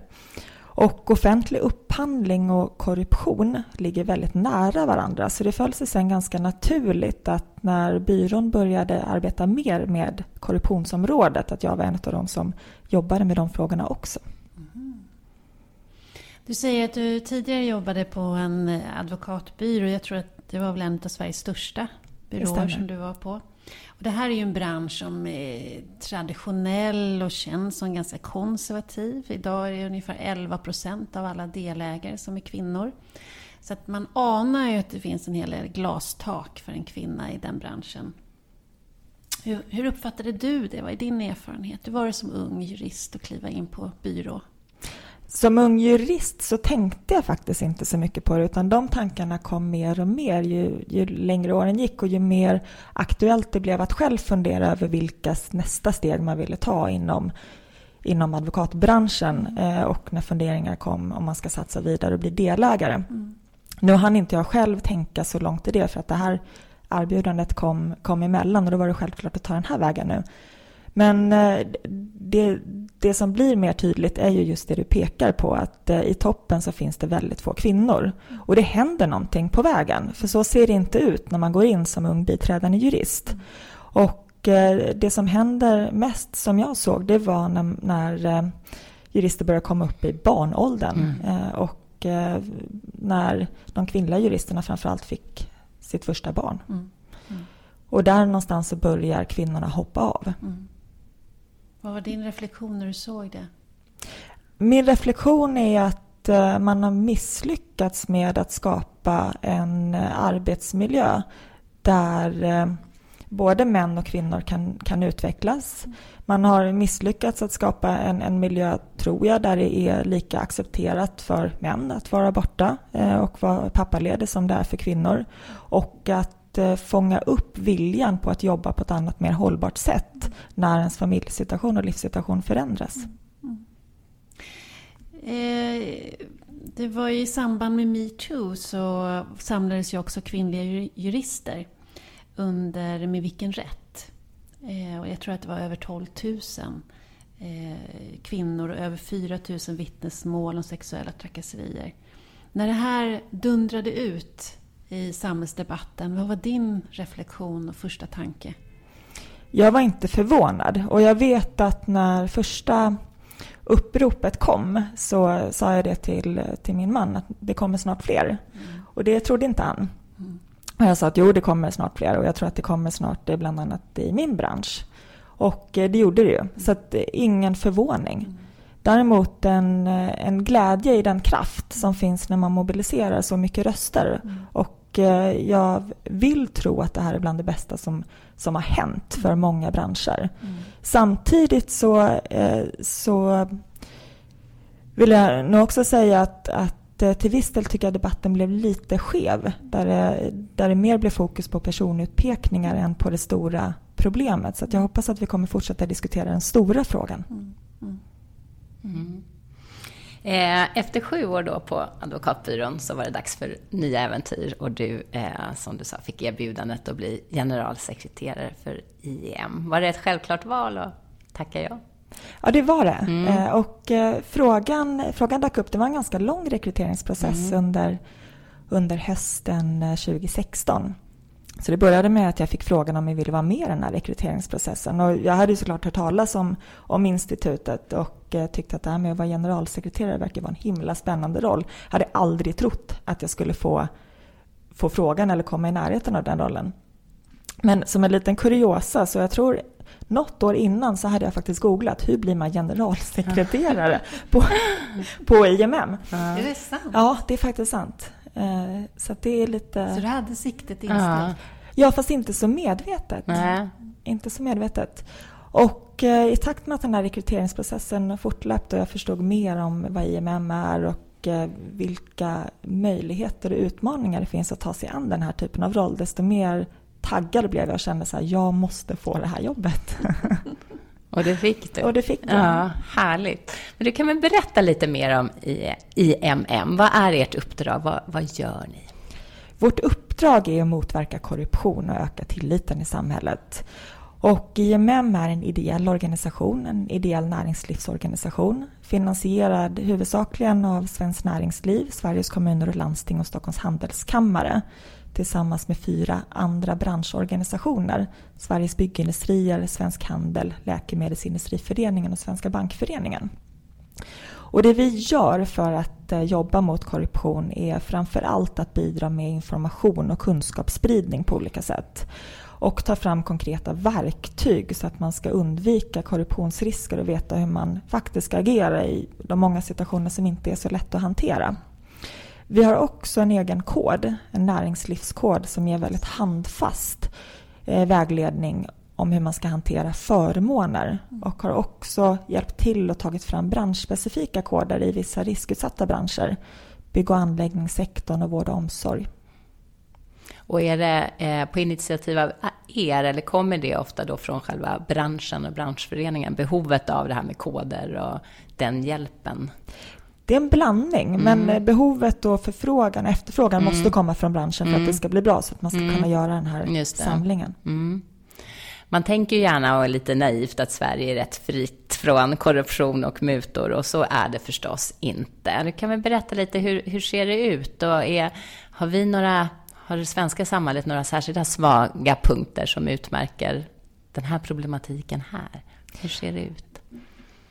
Och offentlig upphandling och korruption ligger väldigt nära varandra så det föll sig sen ganska naturligt att när byrån började arbeta mer med korruptionsområdet att jag var en av de som jobbade med de frågorna också. Du säger att du tidigare jobbade på en advokatbyrå. Jag tror att det var väl en av Sveriges största byråer som du var på. Och det här är ju en bransch som är traditionell och känns som ganska konservativ. Idag är det ungefär 11 procent av alla delägare som är kvinnor. Så att man anar ju att det finns en hel del glastak för en kvinna i den branschen. Hur, hur uppfattade du det? Vad är din erfarenhet? Hur var det som ung jurist att kliva in på byrå? Som ung jurist så tänkte jag faktiskt inte så mycket på det utan de tankarna kom mer och mer ju, ju längre åren gick och ju mer aktuellt det blev att själv fundera över vilka nästa steg man ville ta inom, inom advokatbranschen eh, och när funderingar kom om man ska satsa vidare och bli delägare. Mm. Nu hann inte jag själv tänka så långt i det för att det här erbjudandet kom, kom emellan och då var det självklart att ta den här vägen nu. Men eh, det, det som blir mer tydligt är ju just det du pekar på att eh, i toppen så finns det väldigt få kvinnor. Och det händer någonting på vägen, för så ser det inte ut när man går in som ung biträdande jurist. Och eh, det som händer mest som jag såg det var när, när jurister börjar komma upp i barnåldern. Mm. Och när de kvinnliga juristerna framförallt fick sitt första barn. Mm. Mm. Och där någonstans så börjar kvinnorna hoppa av. Vad var din reflektion när du såg det? Min reflektion är att eh, man har misslyckats med att skapa en eh, arbetsmiljö där eh, både män och kvinnor kan, kan utvecklas. Man har misslyckats att skapa en, en miljö, tror jag, där det är lika accepterat för män att vara borta och vara pappaledig som det är för kvinnor. Och att Fånga upp viljan på att jobba på ett annat, mer hållbart sätt när ens familjesituation och livssituation förändras. Mm. Eh, det var i samband med metoo så samlades ju också kvinnliga jurister under Med vilken rätt? Eh, och jag tror att det var över 12 000 eh, kvinnor och över 4 000 vittnesmål om sexuella trakasserier. När det här dundrade ut i samhällsdebatten. Vad var din reflektion och första tanke? Jag var inte förvånad och jag vet att när första uppropet kom så sa jag det till, till min man att det kommer snart fler. Mm. Och det trodde inte han. Mm. Och jag sa att jo, det kommer snart fler och jag tror att det kommer snart bland annat i min bransch. Och eh, det gjorde det ju, så att eh, ingen förvåning. Mm. Däremot en, en glädje i den kraft som finns när man mobiliserar så mycket röster. Mm. Och eh, jag vill tro att det här är bland det bästa som, som har hänt för mm. många branscher. Mm. Samtidigt så, eh, så vill jag nog också säga att, att eh, till viss del tycker jag debatten blev lite skev. Där det, där det mer blev fokus på personutpekningar än på det stora problemet. Så jag hoppas att vi kommer fortsätta diskutera den stora frågan. Mm. mm. Eh, efter sju år då på advokatbyrån så var det dags för nya äventyr och du, eh, som du sa, fick erbjudandet att bli generalsekreterare för IEM. Var det ett självklart val att tacka ja? Ja, det var det. Mm. Eh, och frågan, frågan dök upp. Det var en ganska lång rekryteringsprocess mm. under, under hösten 2016. Så det började med att jag fick frågan om jag ville vara med i den här rekryteringsprocessen. Och jag hade såklart hört talas om, om institutet och eh, tyckte att det här med att vara generalsekreterare verkar vara en himla spännande roll. Jag hade aldrig trott att jag skulle få, få frågan eller komma i närheten av den rollen. Men som en liten kuriosa, så jag tror något år innan så hade jag faktiskt googlat hur blir man generalsekreterare på, på IMM. Är det sant? Ja, det är faktiskt sant. Eh, så det är lite... Så du hade siktet inställt? Ja, fast inte så medvetet. Nej. Inte så medvetet. Och eh, i takt med att den här rekryteringsprocessen fortlöpte och jag förstod mer om vad IMM är och eh, vilka möjligheter och utmaningar det finns att ta sig an den här typen av roll, desto mer taggad blev jag och kände att jag måste få det här jobbet. *laughs* Och det fick du? Och det fick jag. Ja, härligt. Men du kan väl berätta lite mer om IMM. Vad är ert uppdrag? Vad, vad gör ni? Vårt uppdrag är att motverka korruption och öka tilliten i samhället. Och IMM är en ideell organisation, en ideell näringslivsorganisation finansierad huvudsakligen av Svenskt Näringsliv, Sveriges kommuner och landsting och Stockholms handelskammare tillsammans med fyra andra branschorganisationer. Sveriges Byggindustrier, Svensk Handel, Läkemedelsindustriföreningen och Svenska Bankföreningen. Och det vi gör för att eh, jobba mot korruption är framför allt att bidra med information och kunskapsspridning på olika sätt och ta fram konkreta verktyg så att man ska undvika korruptionsrisker och veta hur man faktiskt ska agera i de många situationer som inte är så lätt att hantera. Vi har också en egen kod, en näringslivskod som ger väldigt handfast eh, vägledning om hur man ska hantera förmåner och har också hjälpt till och tagit fram branschspecifika koder i vissa riskutsatta branscher. Bygg och anläggningssektorn och vård och omsorg. Och är det eh, på initiativ av er eller kommer det ofta då från själva branschen och branschföreningen, behovet av det här med koder och den hjälpen? det är en blandning, mm. men eh, behovet och förfrågan efterfrågan mm. måste komma från branschen för att det mm. ska bli bra så att man ska kunna mm. göra den här samlingen. Mm. Man tänker ju gärna och lite naivt att Sverige är rätt fritt från korruption och mutor och så är det förstås inte. Du kan väl berätta lite hur, hur ser det ut och är, har vi några, har det svenska samhället några särskilda svaga punkter som utmärker den här problematiken här? Hur ser det ut?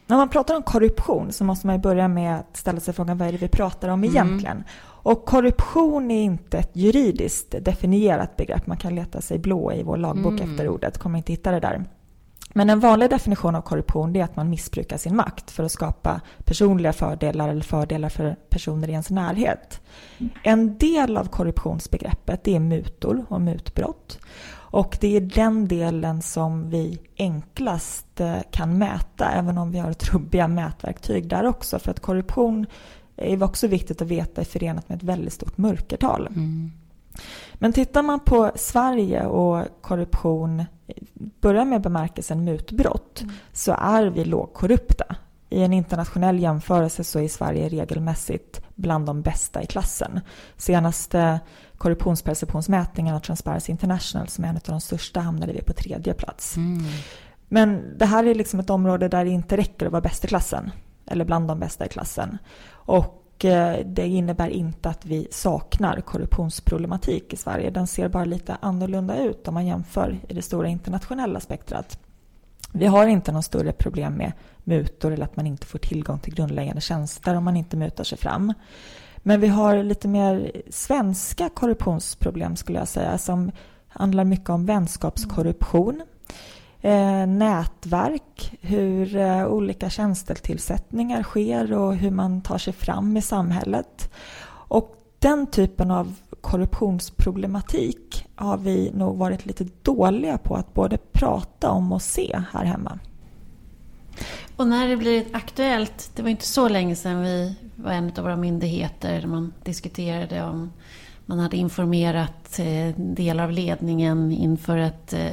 när man pratar om korruption så måste man börja med att ställa sig frågan vad är det vi pratar om mm. egentligen? Och korruption är inte ett juridiskt definierat begrepp. Man kan leta sig blå i vår lagbok mm. efter ordet, kommer inte hitta det där. Men en vanlig definition av korruption är att man missbrukar sin makt för att skapa personliga fördelar eller fördelar för personer i ens närhet. En del av korruptionsbegreppet är mutor och mutbrott. Och det är den delen som vi enklast eh, kan mäta, även om vi har trubbiga mätverktyg där också. För att korruption är också viktigt att veta är förenat med ett väldigt stort mörkertal. Mm. Men tittar man på Sverige och korruption, börjar med bemärkelsen mutbrott, mm. så är vi lågkorrupta. I en internationell jämförelse så är Sverige regelmässigt bland de bästa i klassen. Senaste korruptionsperceptionsmätningen av Transparency International som är en av de största hamnade vi på tredje plats. Mm. Men det här är liksom ett område där det inte räcker att vara bäst i klassen eller bland de bästa i klassen. Och Eh, det innebär inte att vi saknar korruptionsproblematik i Sverige. Den ser bara lite annorlunda ut om man jämför i det stora internationella spektrat. Vi har inte någon större problem med mutor eller att man inte får tillgång till grundläggande tjänster om man inte mutar sig fram. Men vi har lite mer svenska korruptionsproblem skulle jag säga som handlar mycket om vänskapskorruption, eh, nätverk, hur eh, olika tjänstetillsättningar sker och hur man tar sig fram i samhället. Och den typen av korruptionsproblematik har vi nog varit lite dåliga på att både prata om och se här hemma. Och när det blir aktuellt, det var inte så länge sedan vi var en av våra myndigheter där man diskuterade om man hade informerat eh, delar av ledningen inför ett eh,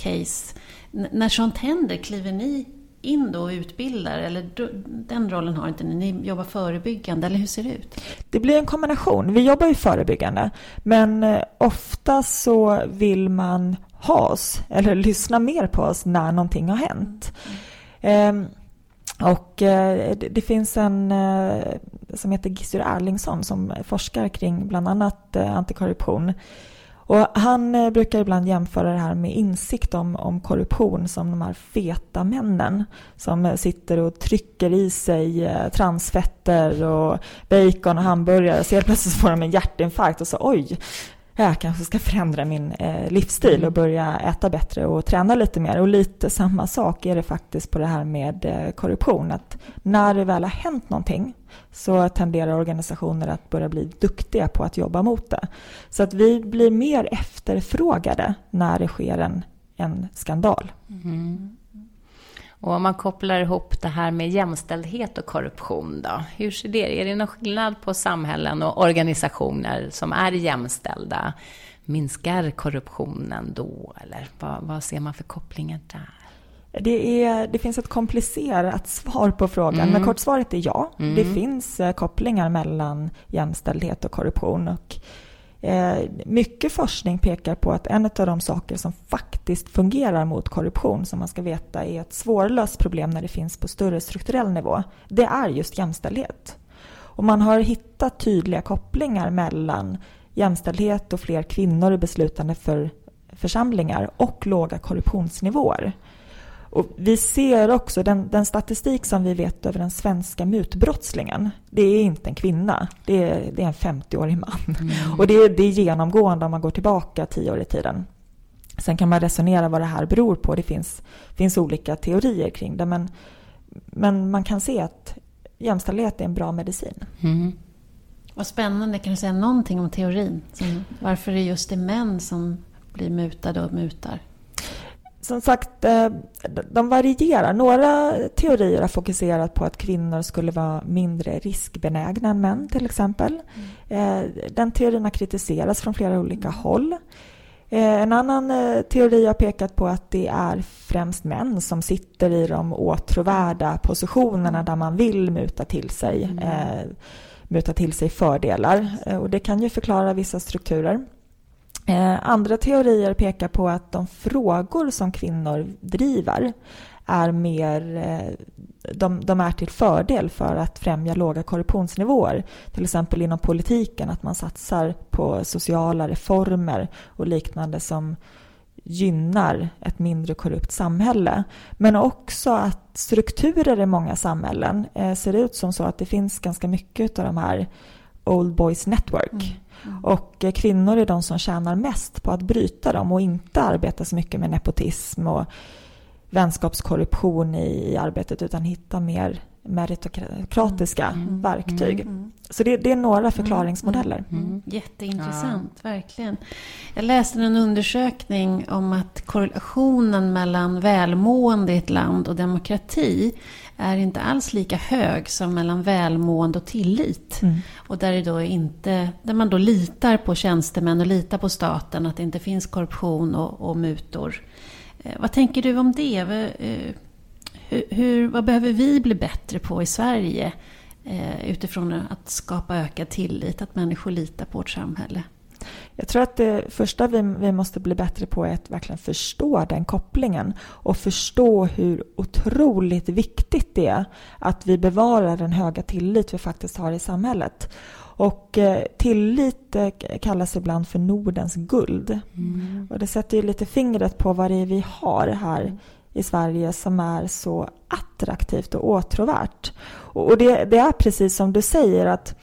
case. N när sånt händer, kliver ni in då och utbildar? Eller den rollen har inte ni? Ni jobbar förebyggande, eller hur ser det ut? Det blir en kombination. Vi jobbar ju förebyggande, men eh, ofta så vill man ha oss, eller lyssna mer på oss när någonting har hänt. Mm. Och eh, det finns en eh, som heter Gissur Erlingsson som forskar kring bland annat eh, antikorruption. Och han eh, brukar ibland jämföra det här med insikt om, om korruption som de här feta männen som eh, sitter och trycker i sig eh, transfetter och bacon och hamburgare. Så helt plötsligt får de en hjärtinfarkt och så oj, jag kanske ska förändra min eh, livsstil och mm. börja äta bättre och träna lite mer. Och lite samma sak är det faktiskt på det här med eh, korruption. Att när det väl har hänt någonting så tenderar organisationer att börja bli duktiga på att jobba mot det. Så att vi blir mer efterfrågade när det sker en, en skandal. Mm. Och om man kopplar ihop det här med jämställdhet och korruption då, hur ser det Är det någon skillnad på samhällen och organisationer som är jämställda? Minskar korruptionen då, eller vad, vad ser man för kopplingar där? Det, är, det finns ett komplicerat svar på frågan, mm. men kortsvaret är ja. Mm. Det finns eh, kopplingar mellan jämställdhet och korruption. Och Eh, mycket forskning pekar på att en av de saker som faktiskt fungerar mot korruption, som man ska veta är ett svårlöst problem när det finns på större strukturell nivå, det är just jämställdhet. Och man har hittat tydliga kopplingar mellan jämställdhet och fler kvinnor i beslutande för församlingar och låga korruptionsnivåer. Och vi ser också den, den, statistik som vi vet över den svenska mutbrottslingen. Det är inte en kvinna, det är, det är en 50-årig man. Mm. Och det är, det är genomgående om man går tillbaka tio år i tiden. Sen kan man resonera vad det här beror på. Det finns, finns olika teorier kring det. Men, men man kan se att jämställdhet är en bra medicin. Mm. Vad spännande. Kan du säga någonting om teorin? Som, varför är just det män som blir mutade och mutar? Som sagt, eh, de varierar. Några teorier har fokuserat på att kvinnor skulle vara mindre riskbenägna än män till exempel. Mm. Den teorin har kritiserats från flera olika mm. håll. Eh, en annan teori har pekat på att det är främst män som sitter i de åtråvärda positionerna där man vill muta till sig, mm. muta till sig fördelar. Och det kan ju förklara vissa strukturer. Eh, andra teorier pekar på att de frågor som kvinnor driver är mer, eh, de, de, är till fördel för att främja låga korruptionsnivåer. Till exempel inom politiken, att man satsar på sociala reformer och liknande som gynnar ett mindre korrupt samhälle. Men också att strukturer i många samhällen eh, ser ut som så att det finns ganska mycket av de här Old Boys Network. Mm. Mm. Och eh, kvinnor är de som tjänar mest på att bryta dem och inte arbeta så mycket med nepotism och vänskapskorruption i, i arbetet utan hitta mer meritokratiska mm. mm. verktyg. Mm. mm. Så det, det, är några förklaringsmodeller. Mm. Jätteintressant, ja. verkligen. Jag läste en undersökning om att korrelationen mellan välmående i ett land och demokrati är inte alls lika hög som mellan välmående och tillit. Mm. Och där, då inte, där man då litar på tjänstemän och litar på staten, att det inte finns korruption och, och mutor. Eh, vad tänker du om det? Eh, hur, hur, vad behöver vi bli bättre på i Sverige eh, utifrån att skapa ökad tillit, att människor litar på vårt samhälle? Jag tror att det första vi, vi måste bli bättre på är att verkligen förstå den kopplingen och förstå hur otroligt viktigt det är att vi bevarar den höga tillit vi faktiskt har i samhället. Och eh, tillit eh, kallas ibland för Nordens guld. Mm. Och det sätter ju lite fingret på vad det är vi har här i Sverige som är så attraktivt och åtråvärt. Och det, det är precis som du säger att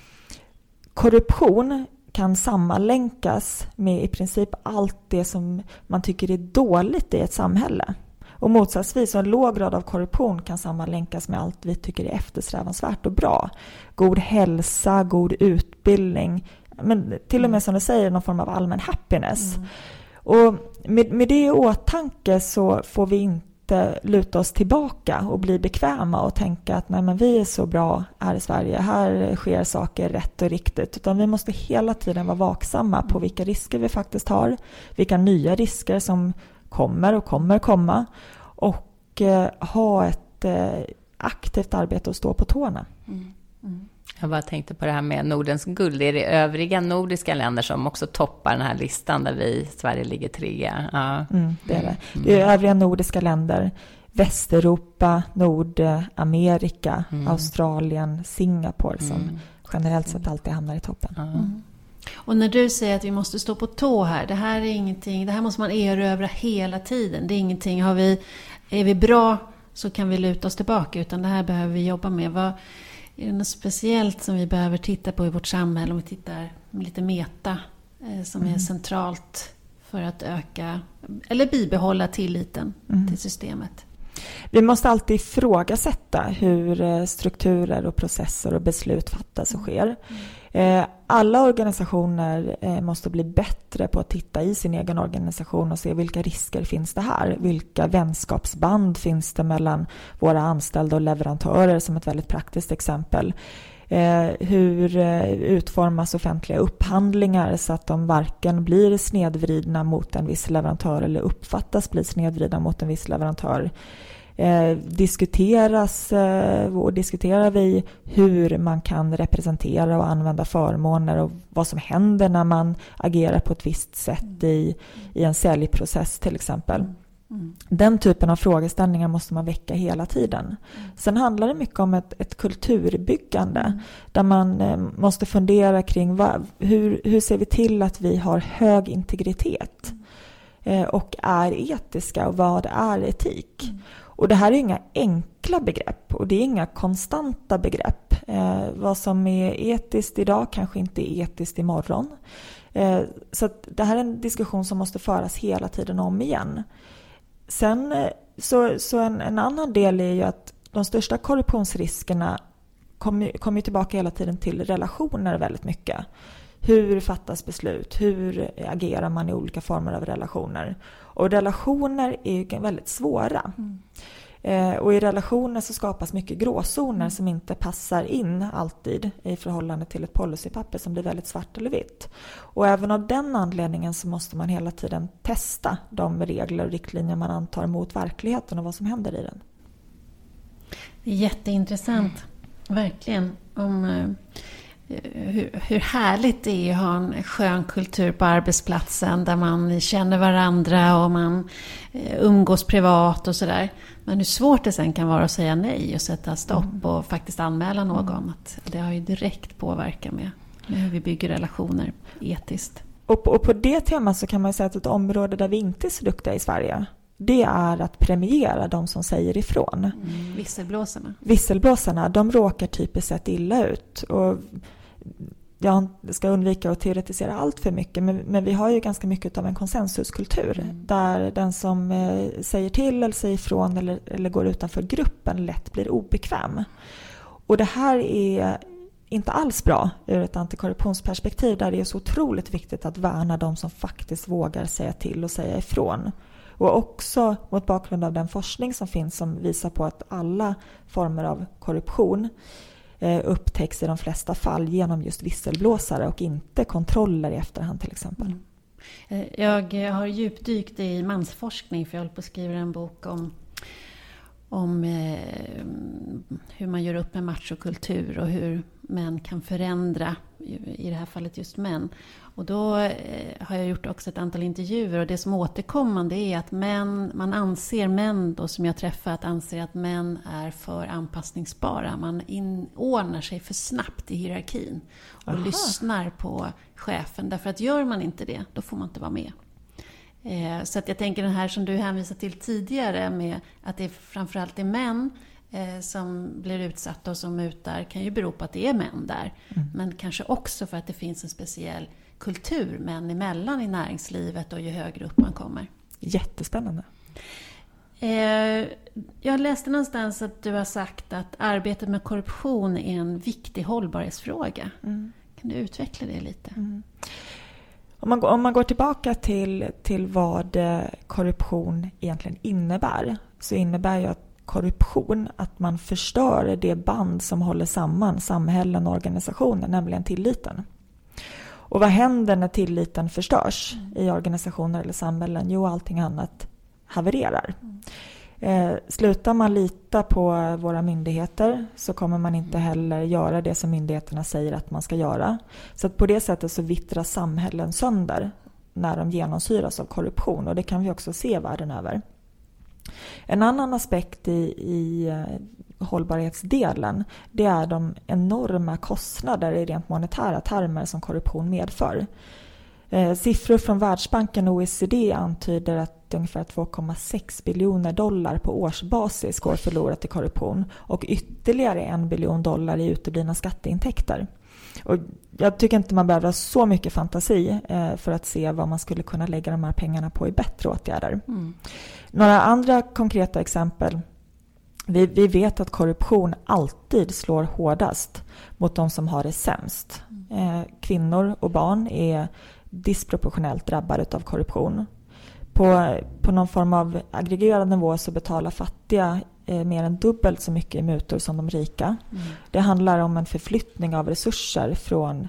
korruption kan sammanlänkas med i princip allt det som man tycker är dåligt i ett samhälle. Och motsatsvis, en låg grad av korruption kan sammanlänkas med allt vi tycker är eftersträvansvärt och bra. God hälsa, god utbildning, men till och med som du säger någon form av allmän happiness. Mm. Och med, med det i åtanke så får vi inte inte luta oss tillbaka och bli bekväma och tänka att nej men vi är så bra här i Sverige, här sker saker rätt och riktigt. Utan vi måste hela tiden vara vaksamma på vilka risker vi faktiskt har, vilka nya risker som kommer och kommer komma och eh, ha ett eh, aktivt arbete och stå på tårna. Mm. Mm. Jag bara tänkte på det här med Nordens guld. Är det övriga nordiska länder som också toppar den här listan där vi, Sverige ligger trea? Ja. Mm, det är det. Det är övriga nordiska länder. Västeuropa, Nordamerika, mm. Australien, Singapore som mm. generellt sett alltid hamnar i toppen. Mm. Och när du säger att vi måste stå på tå här, det här är ingenting, det här måste man erövra hela tiden. Det är ingenting, har vi, är vi bra så kan vi luta oss tillbaka, utan det här behöver vi jobba med. Vad, är det något speciellt som vi behöver titta på i vårt samhälle om vi tittar lite meta eh, som mm. är centralt för att öka eller bibehålla tilliten mm. till systemet? Vi måste alltid ifrågasätta hur eh, strukturer och processer och beslut fattas och sker. Eh, Eh, alla organisationer eh, måste bli bättre på att titta i sin egen organisation och se vilka risker finns det här? Vilka vänskapsband finns det mellan våra anställda och leverantörer som ett väldigt praktiskt exempel? Eh, hur utformas offentliga upphandlingar så att de varken blir snedvridna mot en viss leverantör eller uppfattas bli snedvridna mot en viss leverantör? Eh, diskuteras eh, och diskuterar vi hur man kan representera och använda förmåner och vad som händer när man agerar på ett visst sätt i, i en säljprocess till exempel. Mm. Den typen av frågeställningar måste man väcka hela tiden. Mm. Sen handlar det mycket om ett, ett kulturbyggande mm. där man eh, måste fundera kring vad, hur, hur ser vi till att vi har hög integritet mm. eh, och är etiska och vad är etik? Och det här är inga enkla begrepp och det är inga konstanta begrepp. Eh, vad som är etiskt idag kanske inte är etiskt imorgon. Eh, så det här är en diskussion som måste föras hela tiden om igen. Sen eh, så, så en, en, annan del är ju att de största korruptionsriskerna kommer, ju tillbaka hela tiden till relationer väldigt mycket. Hur fattas beslut? Hur agerar man i olika former av relationer? Och relationer är ju väldigt svåra. Mm. Eh, och i relationer så skapas mycket gråzoner mm. som inte passar in alltid i förhållande till ett policypapper som blir väldigt svart eller vitt. Och även av den anledningen så måste man hela tiden testa de regler och riktlinjer man antar mot verkligheten och vad som händer i den. Jätteintressant, mm. verkligen. Om, eh, hur, hur härligt det är att ha en skön kultur på arbetsplatsen där man känner varandra och man eh, umgås privat och sådär. Men hur svårt det sen kan vara att säga nej och sätta stopp mm. och faktiskt anmäla någon. Att det har ju direkt påverkan med, med hur vi bygger relationer etiskt. Och på, och på det temat så kan man säga att ett område där vi inte är så duktiga i Sverige det är att premiera de som säger ifrån. Mm. Visselblåsarna. Visselblåsarna, de råkar typiskt sett illa ut. Och jag ska undvika att teoretisera allt för mycket men, men, vi har ju ganska mycket av en konsensuskultur mm. där den som eh, säger till eller säger ifrån eller, eller går utanför gruppen lätt blir obekväm. Och det här är inte alls bra ur ett antikorruptionsperspektiv där det är så otroligt viktigt att värna de som faktiskt vågar säga till och säga ifrån. Och också mot bakgrund av den forskning som finns som visar på att alla former av korruption Eh, upptäcks i de flesta fall genom just visselblåsare och inte kontroller i efterhand till exempel. Mm. Eh, jag eh, har djupdykt i mansforskning för jag håller på att skriva en bok om om eh, hur man gör upp med machokultur och hur män kan förändra, i det här fallet just män. Och då eh, har jag gjort också ett antal intervjuer och det som återkommande är att män, man anser, män då som jag träffat, anser att män är för anpassningsbara. Man inordnar sig för snabbt i hierarkin och Aha. lyssnar på chefen. Därför att gör man inte det, då får man inte vara med. Eh, så att jag tänker den här som du hänvisade till tidigare med att det framförallt är män som blir utsatta och som mutar kan ju bero på att det är män där. Mm. Men kanske också för att det finns en speciell kultur män emellan i näringslivet och ju högre upp man kommer. Jättespännande. Eh, jag läste någonstans att du har sagt att arbetet med korruption är en viktig hållbarhetsfråga. Mm. Kan du utveckla det lite? Mm. Om man, om man går tillbaka till, till vad eh, korruption egentligen innebär så innebär ju att korruption att man förstör det band som håller samman samhällen och organisationer, nämligen tilliten. Och vad händer när tilliten förstörs i organisationer eller samhällen? Jo, allting annat havererar. Eh, slutar man lita på våra myndigheter så kommer man inte heller göra det som myndigheterna säger att man ska göra. Så att på det sättet så vittrar samhällen sönder när de genomsyras av korruption och det kan vi också se världen över. En annan aspekt i, i eh, hållbarhetsdelen det är de enorma kostnader i rent monetära termer som korruption medför. Eh, siffror från Världsbanken och OECD antyder att ungefär 2,6 biljoner dollar på årsbasis går förlorat i korruption och ytterligare en biljon dollar i uteblivna skatteintäkter. Och jag tycker inte man behöver ha så mycket fantasi eh, för att se vad man skulle kunna lägga de här pengarna på i bättre åtgärder. Mm. Några andra konkreta exempel. Vi, vi, vet att korruption alltid slår hårdast mot de som har det sämst. Eh, kvinnor och barn är disproportionellt drabbade av korruption. På, på någon form av aggregerad nivå så betalar fattiga eh, mer än dubbelt så mycket i mutor som de rika. Mm. Det handlar om en förflyttning av resurser från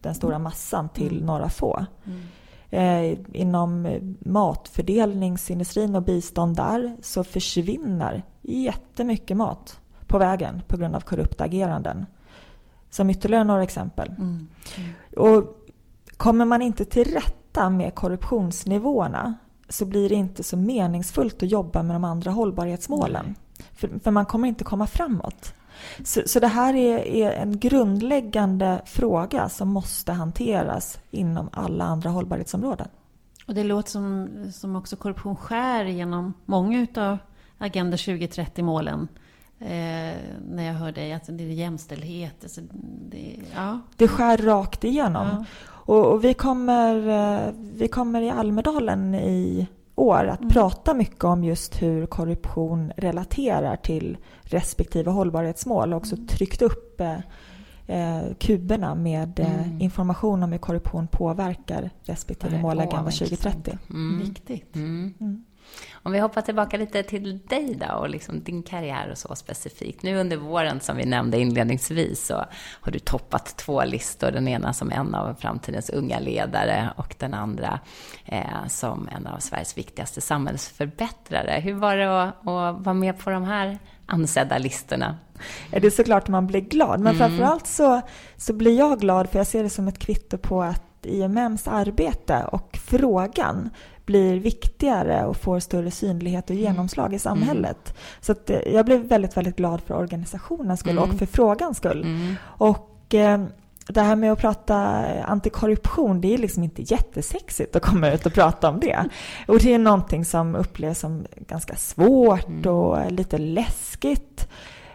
den stora massan till mm. några få. Mm. Eh, inom matfördelningsindustrin och bistånd där så försvinner jättemycket mat på vägen på grund av korrupta ageranden. Som ytterligare några exempel. Mm. Mm. Och kommer man inte till rätta med korruptionsnivåerna så blir det inte så meningsfullt att jobba med de andra hållbarhetsmålen. För, för, man kommer inte komma framåt. Så, så det här är, är, en grundläggande fråga som måste hanteras inom alla andra hållbarhetsområden. Och det låter som, som också korruption skär genom många av Agenda 2030-målen. Eh, när jag hör dig, att det är jämställdhet. Alltså det, ja. det skär rakt igenom. Ja. Och, och, vi, kommer, eh, vi kommer i Almedalen i år att mm. prata mycket om just hur korruption relaterar till respektive hållbarhetsmål och också mm. tryckt upp eh, eh kuberna med eh, mm. information om hur korruption påverkar respektive mål Agenda 2030. Mm. Viktigt. Mm. Om vi hoppar tillbaka lite till dig då och liksom din karriär och så specifikt. Nu under våren som vi nämnde inledningsvis så har du toppat två listor. Den ena som en av framtidens unga ledare och den andra eh, som en av Sveriges viktigaste samhällsförbättrare. Hur var det att, att vara med på de här ansedda listorna? Ja, det är såklart man blir glad, men mm. framförallt så, så blir jag glad för jag ser det som ett kvitto på att IMMs arbete och frågan blir viktigare och får större synlighet och mm. genomslag i samhället. Mm. Så att, eh, jag blev väldigt, väldigt glad för organisationens skull mm. och för frågans skull. Mm. Och eh, det här med att prata antikorruption, det är liksom inte jättesexigt att komma ut och prata om det. *laughs* Och det är någonting som upplevs som ganska svårt mm. och lite läskigt.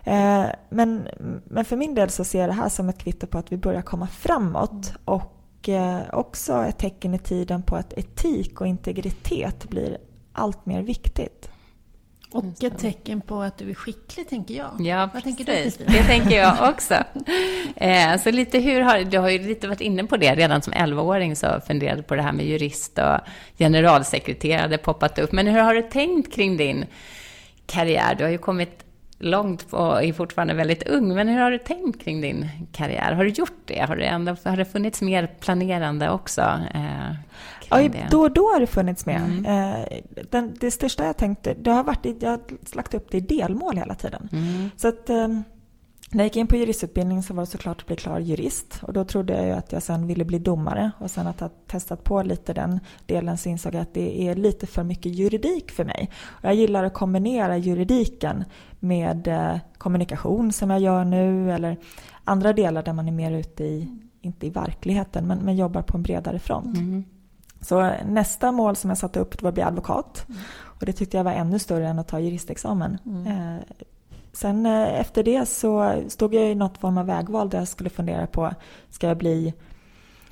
Eh, men, men för min del så ser jag det här som ett kvitto på att vi börjar komma framåt och eh, också ett tecken i tiden på att etik och integritet blir allt mer viktigt. Och ett tecken på att du är skicklig, tänker jag. Ja, Vad tänker du, Kristina? Det tänker jag också. *laughs* Eh, så lite hur har, du har ju lite varit inne på det. Redan som 11-åring så funderade på det här med jurist och generalsekreterare hade poppat upp. Men hur har du tänkt kring din karriär? Du har ju kommit långt och är fortfarande väldigt ung. Men hur har du tänkt kring din karriär? Har du gjort det? Har det, ändå, har det funnits mer planerande också? Eh, ja, då och då har det funnits med. Mm. Eh, den, det största jag tänkte, det har varit, jag har lagt upp det i delmål hela tiden. Mm. Så att eh, när jag gick in på juristutbildningen så var det såklart att bli klar jurist. Och då trodde jag ju att jag sen ville bli domare. Och sen att ha testat på lite den delen så insåg jag att det är lite för mycket juridik för mig. Och jag gillar att kombinera juridiken med eh, kommunikation som jag gör nu. Eller andra delar där man är mer ute i, inte i verkligheten, men, men jobbar på en bredare front. Mm. Så nästa mål som jag satte upp var att bli advokat. Mm. Och det tyckte jag var ännu större än att ta juristexamen. Mm. Sen eh, efter det så stod jag i något form av vägval där jag skulle fundera på, ska jag bli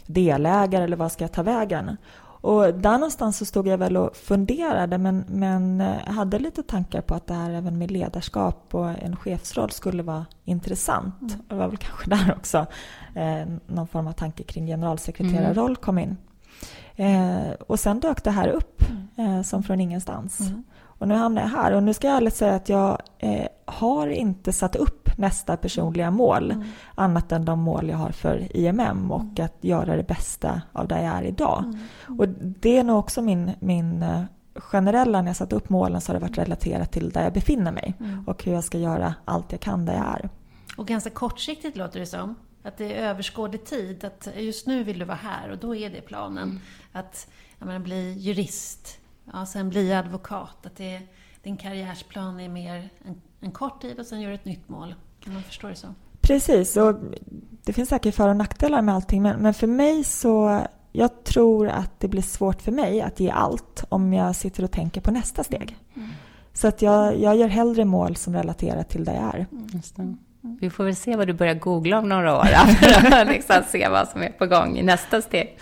delägare eller vad ska jag ta vägen? Och där någonstans så stod jag väl och funderade men, men eh, hade lite tankar på att det här även med ledarskap och en chefsroll skulle vara intressant. Mm. Det var väl kanske där också eh, någon form av tanke kring generalsekreterarroll kom in. Eh, och sen dök det här upp mm. eh, som från ingenstans. Mm. Och nu hamnar jag här och nu ska jag ärligt säga att jag eh, har inte satt upp nästa personliga mål mm. annat än de mål jag har för IMM och mm. att göra det bästa av där jag är idag. Mm. Och det är nog också min, min eh, generella, när jag satt upp målen så har det varit relaterat till där jag befinner mig mm. och hur jag ska göra allt jag kan där jag är. Och ganska kortsiktigt låter det som. Att det är överskådlig tid. Att just nu vill du vara här och då är det planen. Mm. Att menar, bli jurist, ja, sen bli advokat. Att det, din karriärsplan är mer en, en kort tid och sen gör du ett nytt mål. Kan man förstå det så? Precis, och det finns säkert för och nackdelar med allting. Men, men för mig så, jag tror att det blir svårt för mig att ge allt om jag sitter och tänker på nästa steg. Mm. Så att jag, jag gör hellre mål som relaterar till där jag är. Mm. Vi får väl se vad du börjar googla om några år *laughs* för att liksom se vad som är på gång i nästa steg.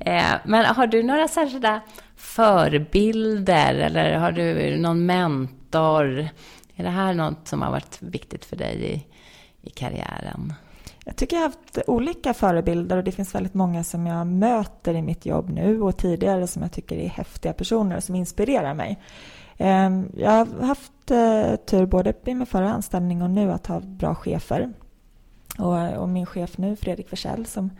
Eh, men har du några särskilda förebilder eller har du någon mentor? Är det här något som har varit viktigt för dig i, i karriären? Jag tycker jag har haft olika förebilder och det finns väldigt många som jag möter i mitt jobb nu och tidigare som jag tycker är häftiga personer som inspirerar mig. Ehm, jag har haft eh, tur både i min förra anställning och nu att ha bra chefer. Och, min chef nu, Fredrik Forsell, som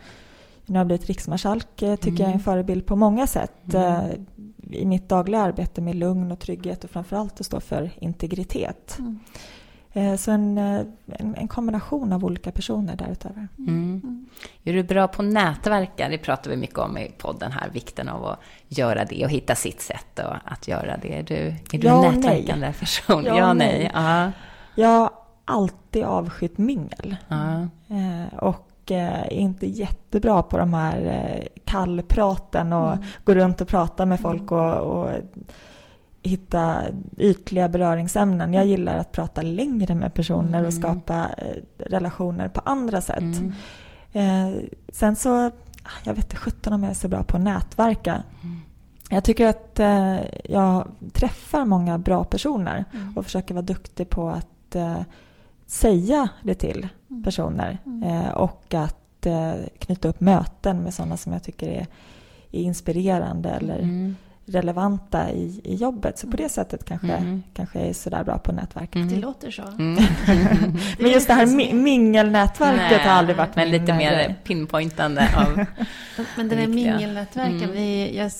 nu har blivit riksmarskalk, eh, tycker mm. jag är en mm. förebild på många sätt. Mm. Eh, I mitt dagliga arbete med lugn och trygghet och framförallt att stå för integritet. Mm. Eh, så en, en, en, kombination av olika personer därutöver. Mm. Mm. Är du bra på att nätverka? Det pratar vi mycket om i podden här, vikten av att göra det och hitta sitt sätt att göra det. Är du, är du ja, en nätverkande nej. person? Ja, ja nej. nej. Jag har alltid avskytt mingel. Och är inte jättebra på de här kallpraten och mm. gå runt och prata med folk och, och hitta ytliga beröringsämnen. Jag gillar att prata längre med personer och mm. skapa eh, relationer på andra sätt. Mm. Eh, sen så, ah, jag vet inte sjutton om jag är så bra på att nätverka. Mm. Jag tycker att eh, jag träffar många bra personer mm. och försöker vara duktig på att eh, säga det till mm. personer mm. Eh, och att eh, knyta upp möten med sådana som jag tycker är, är inspirerande eller relevanta i, i jobbet. Så på det sättet kanske, mm. kanske jag är sådär bra på nätverk. Mm. Det låter så. Mm. *laughs* men just det här mingelnätverket har aldrig varit Men lite mer pinpointande av *laughs* Men det där mingelnätverken, mm. vi, jag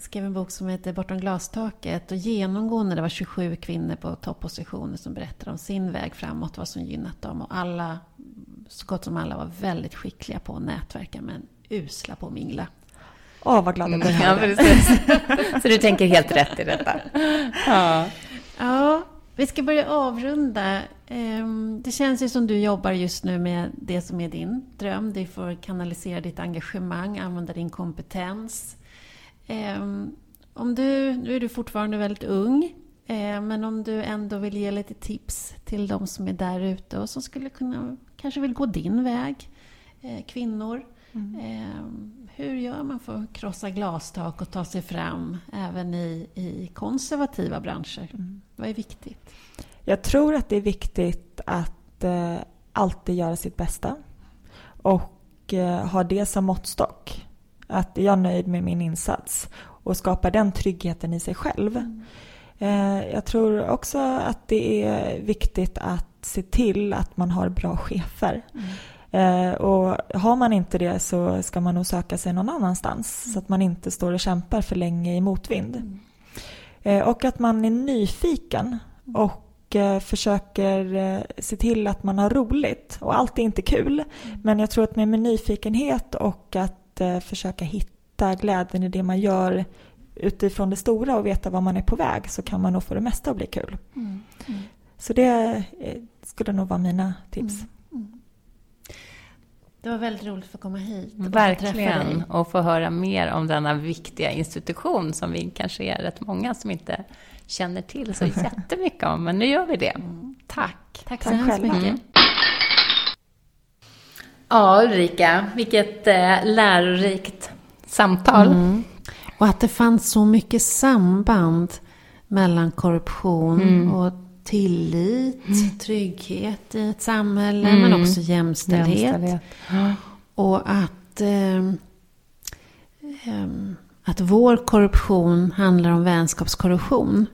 skrev en bok som heter Bortom glastaket och genomgående det var 27 kvinnor på toppositioner som berättade om sin väg framåt, vad som gynnat dem och alla, så gott som alla var väldigt skickliga på att nätverka men usla på att mingla. Åh, vad glad jag blev. Ja, *laughs* precis. Så du tänker helt rätt i detta. Ja. ja. Vi ska börja avrunda. Ehm, det känns ju som du jobbar just nu med det som är din dröm. Du får kanalisera ditt engagemang, använda din kompetens. Ehm, om du, nu är du fortfarande väldigt ung, eh, men om du ändå vill ge lite tips till de som är där ute och som skulle kunna, kanske vill gå din väg, eh, kvinnor. Mm. Hur gör man för att krossa glastak och ta sig fram även i, i konservativa branscher? Mm. Vad är viktigt? Jag tror att det är viktigt att eh, alltid göra sitt bästa och eh, ha det som måttstock. Att jag är nöjd med min insats och skapa den tryggheten i sig själv. Mm. Eh, jag tror också att det är viktigt att se till att man har bra chefer. Mm. Eh, och har man inte det så ska man nog söka sig någon annanstans mm. så att man inte står och kämpar för länge i motvind. Mm. Eh, och att man är nyfiken och eh, försöker se till att man har roligt. Och allt är inte kul, mm. men jag tror att med, med nyfikenhet och att försöka hitta glädjen i det man gör utifrån det stora och veta var man är på väg så kan man nog få det mesta att bli kul. Mm. Mm. Så det skulle nog vara mina tips. Det var väldigt roligt att få komma hit. Och Verkligen, och få höra mer om denna viktiga institution som vi kanske är rätt många som inte känner till så *laughs* jättemycket om. Men nu gör vi det. Mm. Tack. Tack så hemskt mycket. Mm. Ja, Ulrika, vilket eh, lärorikt samtal. Mm. Och att det fanns så mycket samband mellan korruption mm. och tillit, mm. trygghet i ett samhälle, mm. men också jämställdhet. jämställdhet. Och att, eh, att vår korruption handlar om vänskapskorruption.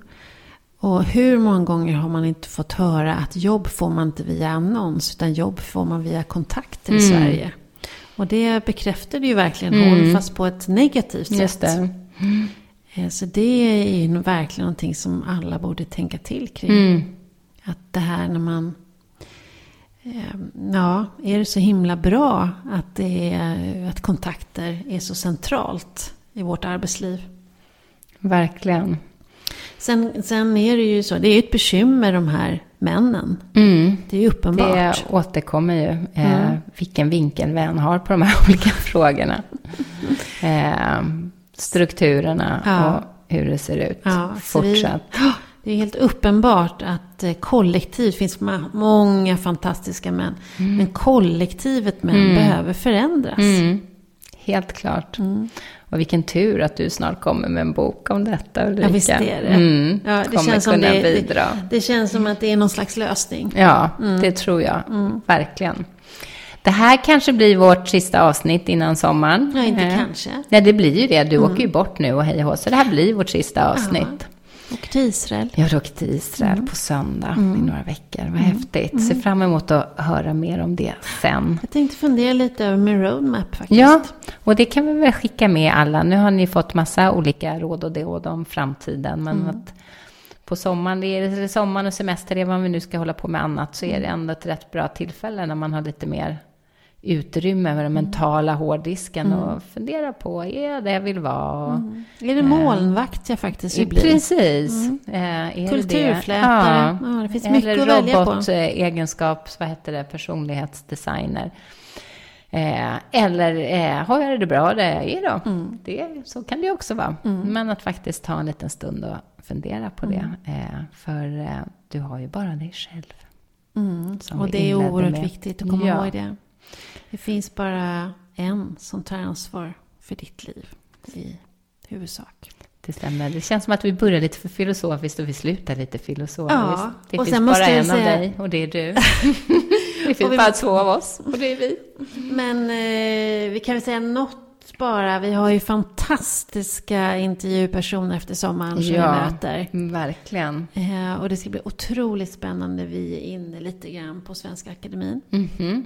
Och hur många gånger har man inte fått höra att jobb får man inte via annons, utan jobb får man via kontakter i mm. Sverige. Och det bekräftade ju verkligen mm. Håll, fast på ett negativt sätt. Eh, så det är ju verkligen någonting som alla borde tänka till kring. Mm. Att det här när man... Eh, ja, är det så himla bra att, det är, att kontakter är så centralt i vårt arbetsliv? Verkligen. Sen, sen är det ju så, det är ett bekymmer de här männen. Mm. Det är ju uppenbart. Det återkommer ju. Eh, mm. Vilken vinkel vi än har på de här *laughs* olika frågorna. Eh, strukturerna ja. och hur det ser ut ja, fortsatt. Vi, det är helt uppenbart att eh, kollektiv finns många fantastiska män. Mm. Men kollektivet män mm. behöver förändras. Mm. Helt klart. Mm. Och vilken tur att du snart kommer med en bok om detta Ulrika. Ja, visst är det. Mm. Ja, det, kommer känns som det, bidra. Det, det, känns som att det är någon slags lösning. Ja, mm. det tror jag. Verkligen. Det här kanske blir vårt sista avsnitt innan sommaren. Ja, inte eh. kanske. Nej, det blir ju det. Du mm. åker ju bort nu och hej och Så det här blir vårt sista avsnitt. Ja. Åker till Israel. Jag åker till Israel mm. på söndag mm. i några veckor. Vad mm. häftigt. Mm. Ser fram emot att höra mer om det sen. Jag tänkte fundera lite över min roadmap faktiskt. Ja, och det kan vi väl skicka med alla. Nu har ni fått massa olika råd och råd om framtiden. Men mm. att på sommaren, det är sommaren och semester, även om vi nu ska hålla på med annat, så är det ändå ett rätt bra tillfälle när man har lite mer utrymme med den mm. mentala hårddisken mm. och fundera på, är jag det jag vill vara? Mm. Är det molnvakt jag faktiskt vill bli? Precis. Mm. Eh, Kulturflätare. Ja. ja. det finns mycket att välja på. robotegenskaps, vad heter det, personlighetsdesigner. Eh, eller eh, har jag det bra där jag är då? Mm. Det, så kan det också vara. Mm. Men att faktiskt ta en liten stund och fundera på det. Eh, för eh, du har ju bara dig själv. Och det är oerhört med. viktigt att komma ja. ihåg det. Det finns bara en som tar ansvar för ditt liv i huvudsak. Det stämmer. Det känns som att vi börjar lite för filosofiskt och vi slutar lite filosofiskt. Ja, det finns bara en säga... av dig och det är du. *laughs* det finns vi... bara två av oss och det är vi. Men eh, vi kan väl säga något bara. Vi har ju fantastiska intervjupersoner efter sommaren som ja, vi möter. verkligen. Eh, och det ska bli otroligt spännande. Vi är inne lite grann på Svenska Akademin. Mm -hmm.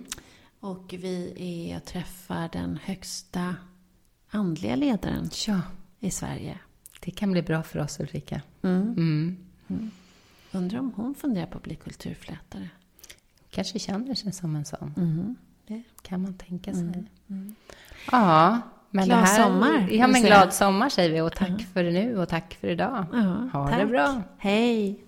Och vi är, träffar den högsta andliga ledaren ja. i Sverige. Det kan bli bra för oss Ulrika. Mm. Mm. Mm. Undrar om hon funderar på att bli kulturflätare. Kanske känner sig som en sån. Mm. Det kan man tänka sig. Mm. Mm. Ja, men glad här, sommar. Ja, men glad sommar säger vi. Och tack för nu och tack för idag. Ja, ha tack. det bra. Hej.